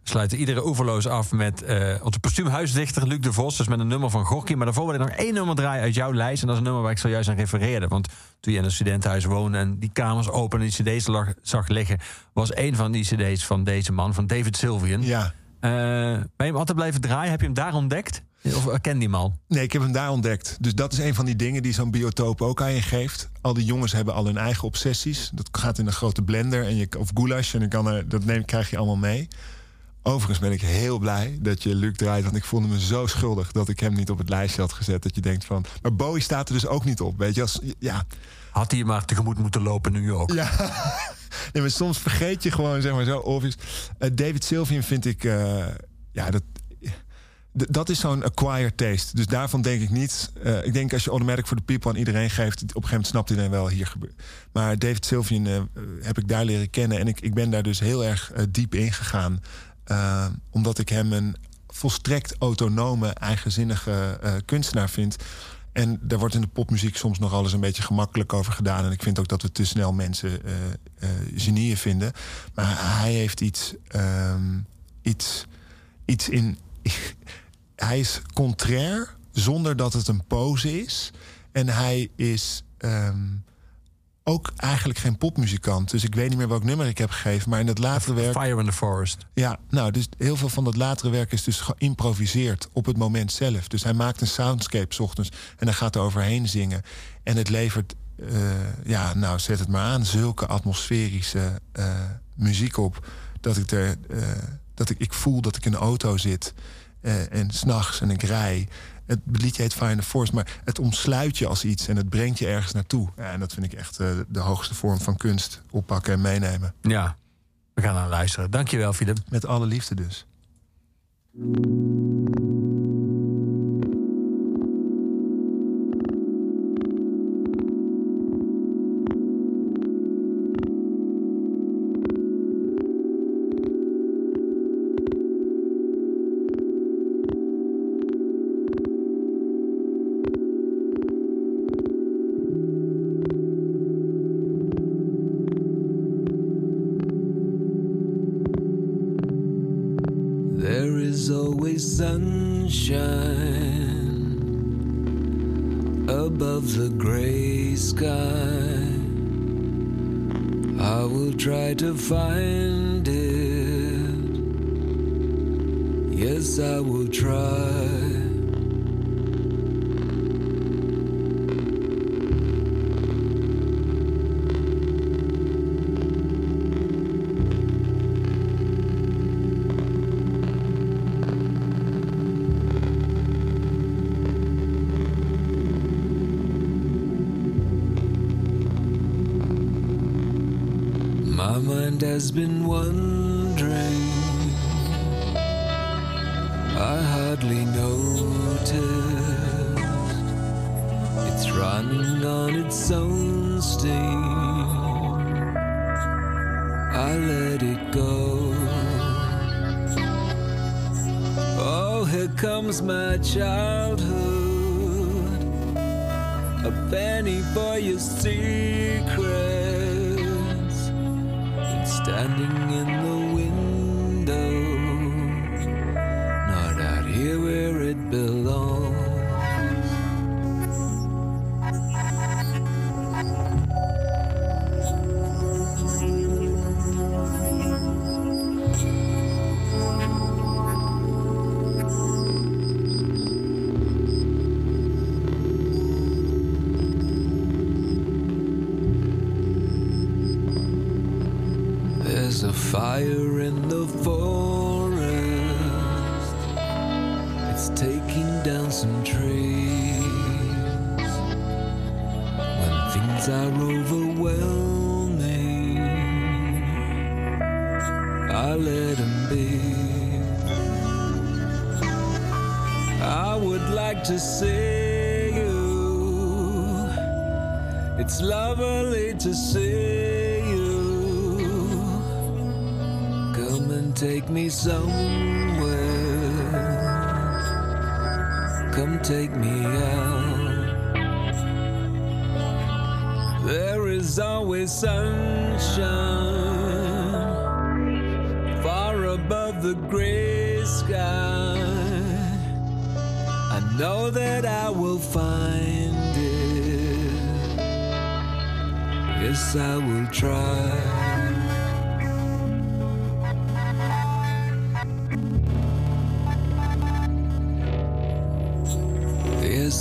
Sluiten iedere oeverloos af met eh, onze postuumhuisdichter Luc de Vos. Dus met een nummer van Gorky. Maar daarvoor wil ik nog één nummer draaien uit jouw lijst. En dat is een nummer waar ik zojuist aan refereerde. Want toen je in een studentenhuis woonde en die kamers open en die cd's lag- zag liggen... was een van die cd's van deze man, van David Sylvian. Ja. Eh, ben je hem altijd blijven draaien? Heb je hem daar ontdekt? Of ken die man? Nee, ik heb hem daar ontdekt. Dus dat is een van die dingen die zo'n biotoop ook aan je geeft. Al die jongens hebben al hun eigen obsessies. Dat gaat in een grote blender en je, of goulash. En dan kan er, dat neem, krijg je allemaal mee. Overigens ben ik heel blij dat je Luc draait. Want ik voelde me zo schuldig dat ik hem niet op het lijstje had gezet. Dat je denkt van... Maar Bowie staat er dus ook niet op. Weet je, als, ja, Had hij je maar tegemoet moeten lopen in New York? ja. Nee, maar soms vergeet je gewoon, zeg maar zo, obvious. Eh, David Sylvian vind ik, eh, ja, dat, dat is zo'n acquired taste. Dus daarvan denk ik niet. eh, ik denk als je Automatic for the People aan iedereen geeft, op een gegeven moment snapt iedereen wel hier gebeurt. Maar David Sylvian heb ik daar leren kennen en ik, ik ben daar dus heel erg diep in gegaan. Eh, omdat ik hem een volstrekt autonome, eigenzinnige eh, kunstenaar vind. En daar wordt in de popmuziek soms nog alles een beetje gemakkelijk over gedaan. En ik vind ook dat we te snel mensen eh, genieën vinden. Maar hij heeft iets, ehm, iets, iets in. hij is contrair zonder dat het een pose is. En hij is ehm, ook eigenlijk geen popmuzikant. Dus ik weet niet meer welk nummer ik heb gegeven. Maar in dat latere werk. Fire in the Forest. Ja, nou, dus heel veel van dat latere werk is dus geïmproviseerd op het moment zelf. Dus hij maakt een soundscape 's ochtends en dan gaat er overheen zingen. En het levert, eh, ja, nou, zet het maar aan, zulke atmosferische eh, muziek op. Dat ik er, eh, dat ik, ik voel dat ik in een auto zit en s'nachts en ik rij. Het liedje heet Fire in the Forest, maar het omsluit je als iets en het brengt je ergens naartoe. Ja, en dat vind ik echt eh, de hoogste vorm van kunst. Oppakken en meenemen. Ja, we gaan naar luisteren. Dankjewel, Philip. Met alle liefde dus. Standing in take me somewhere. Come take me out. There is always sunshine far above the gray sky. I know that I will find it. Yes, I will try.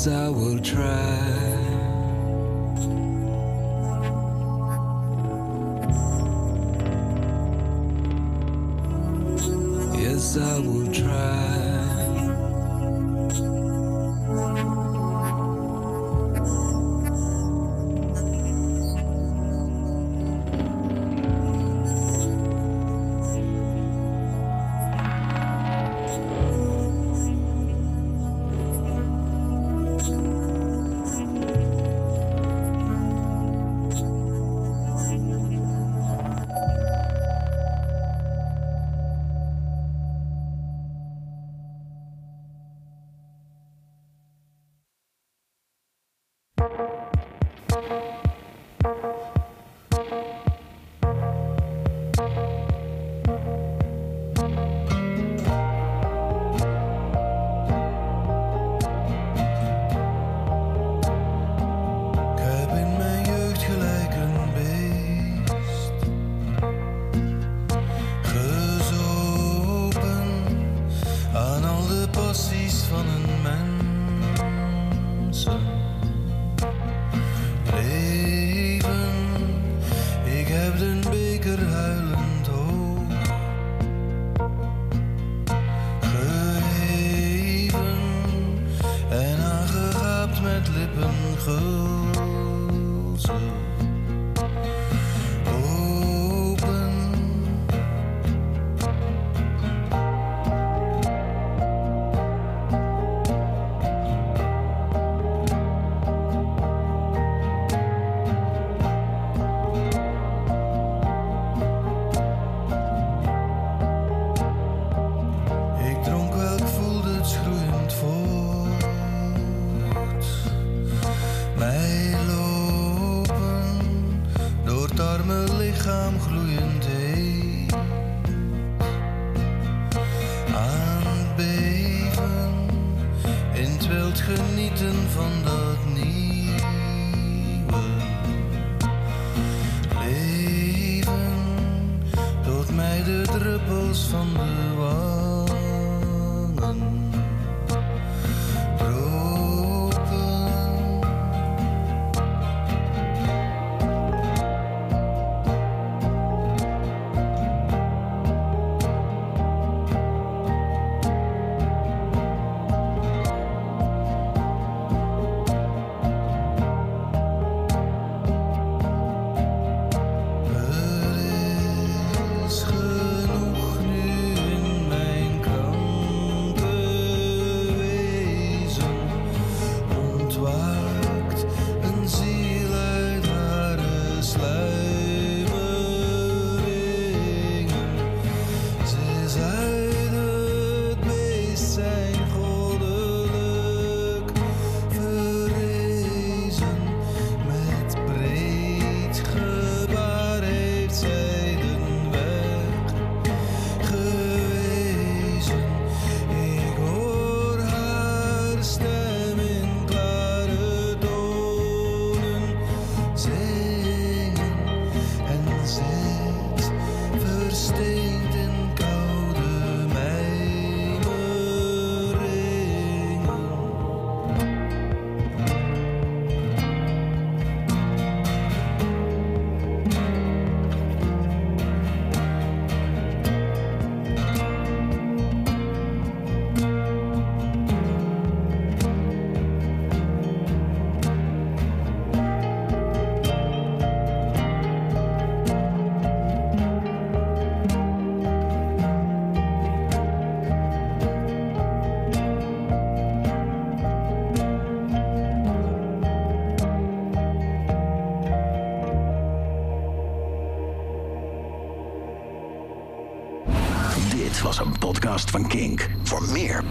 I will try. Yes, I will try. gevoel.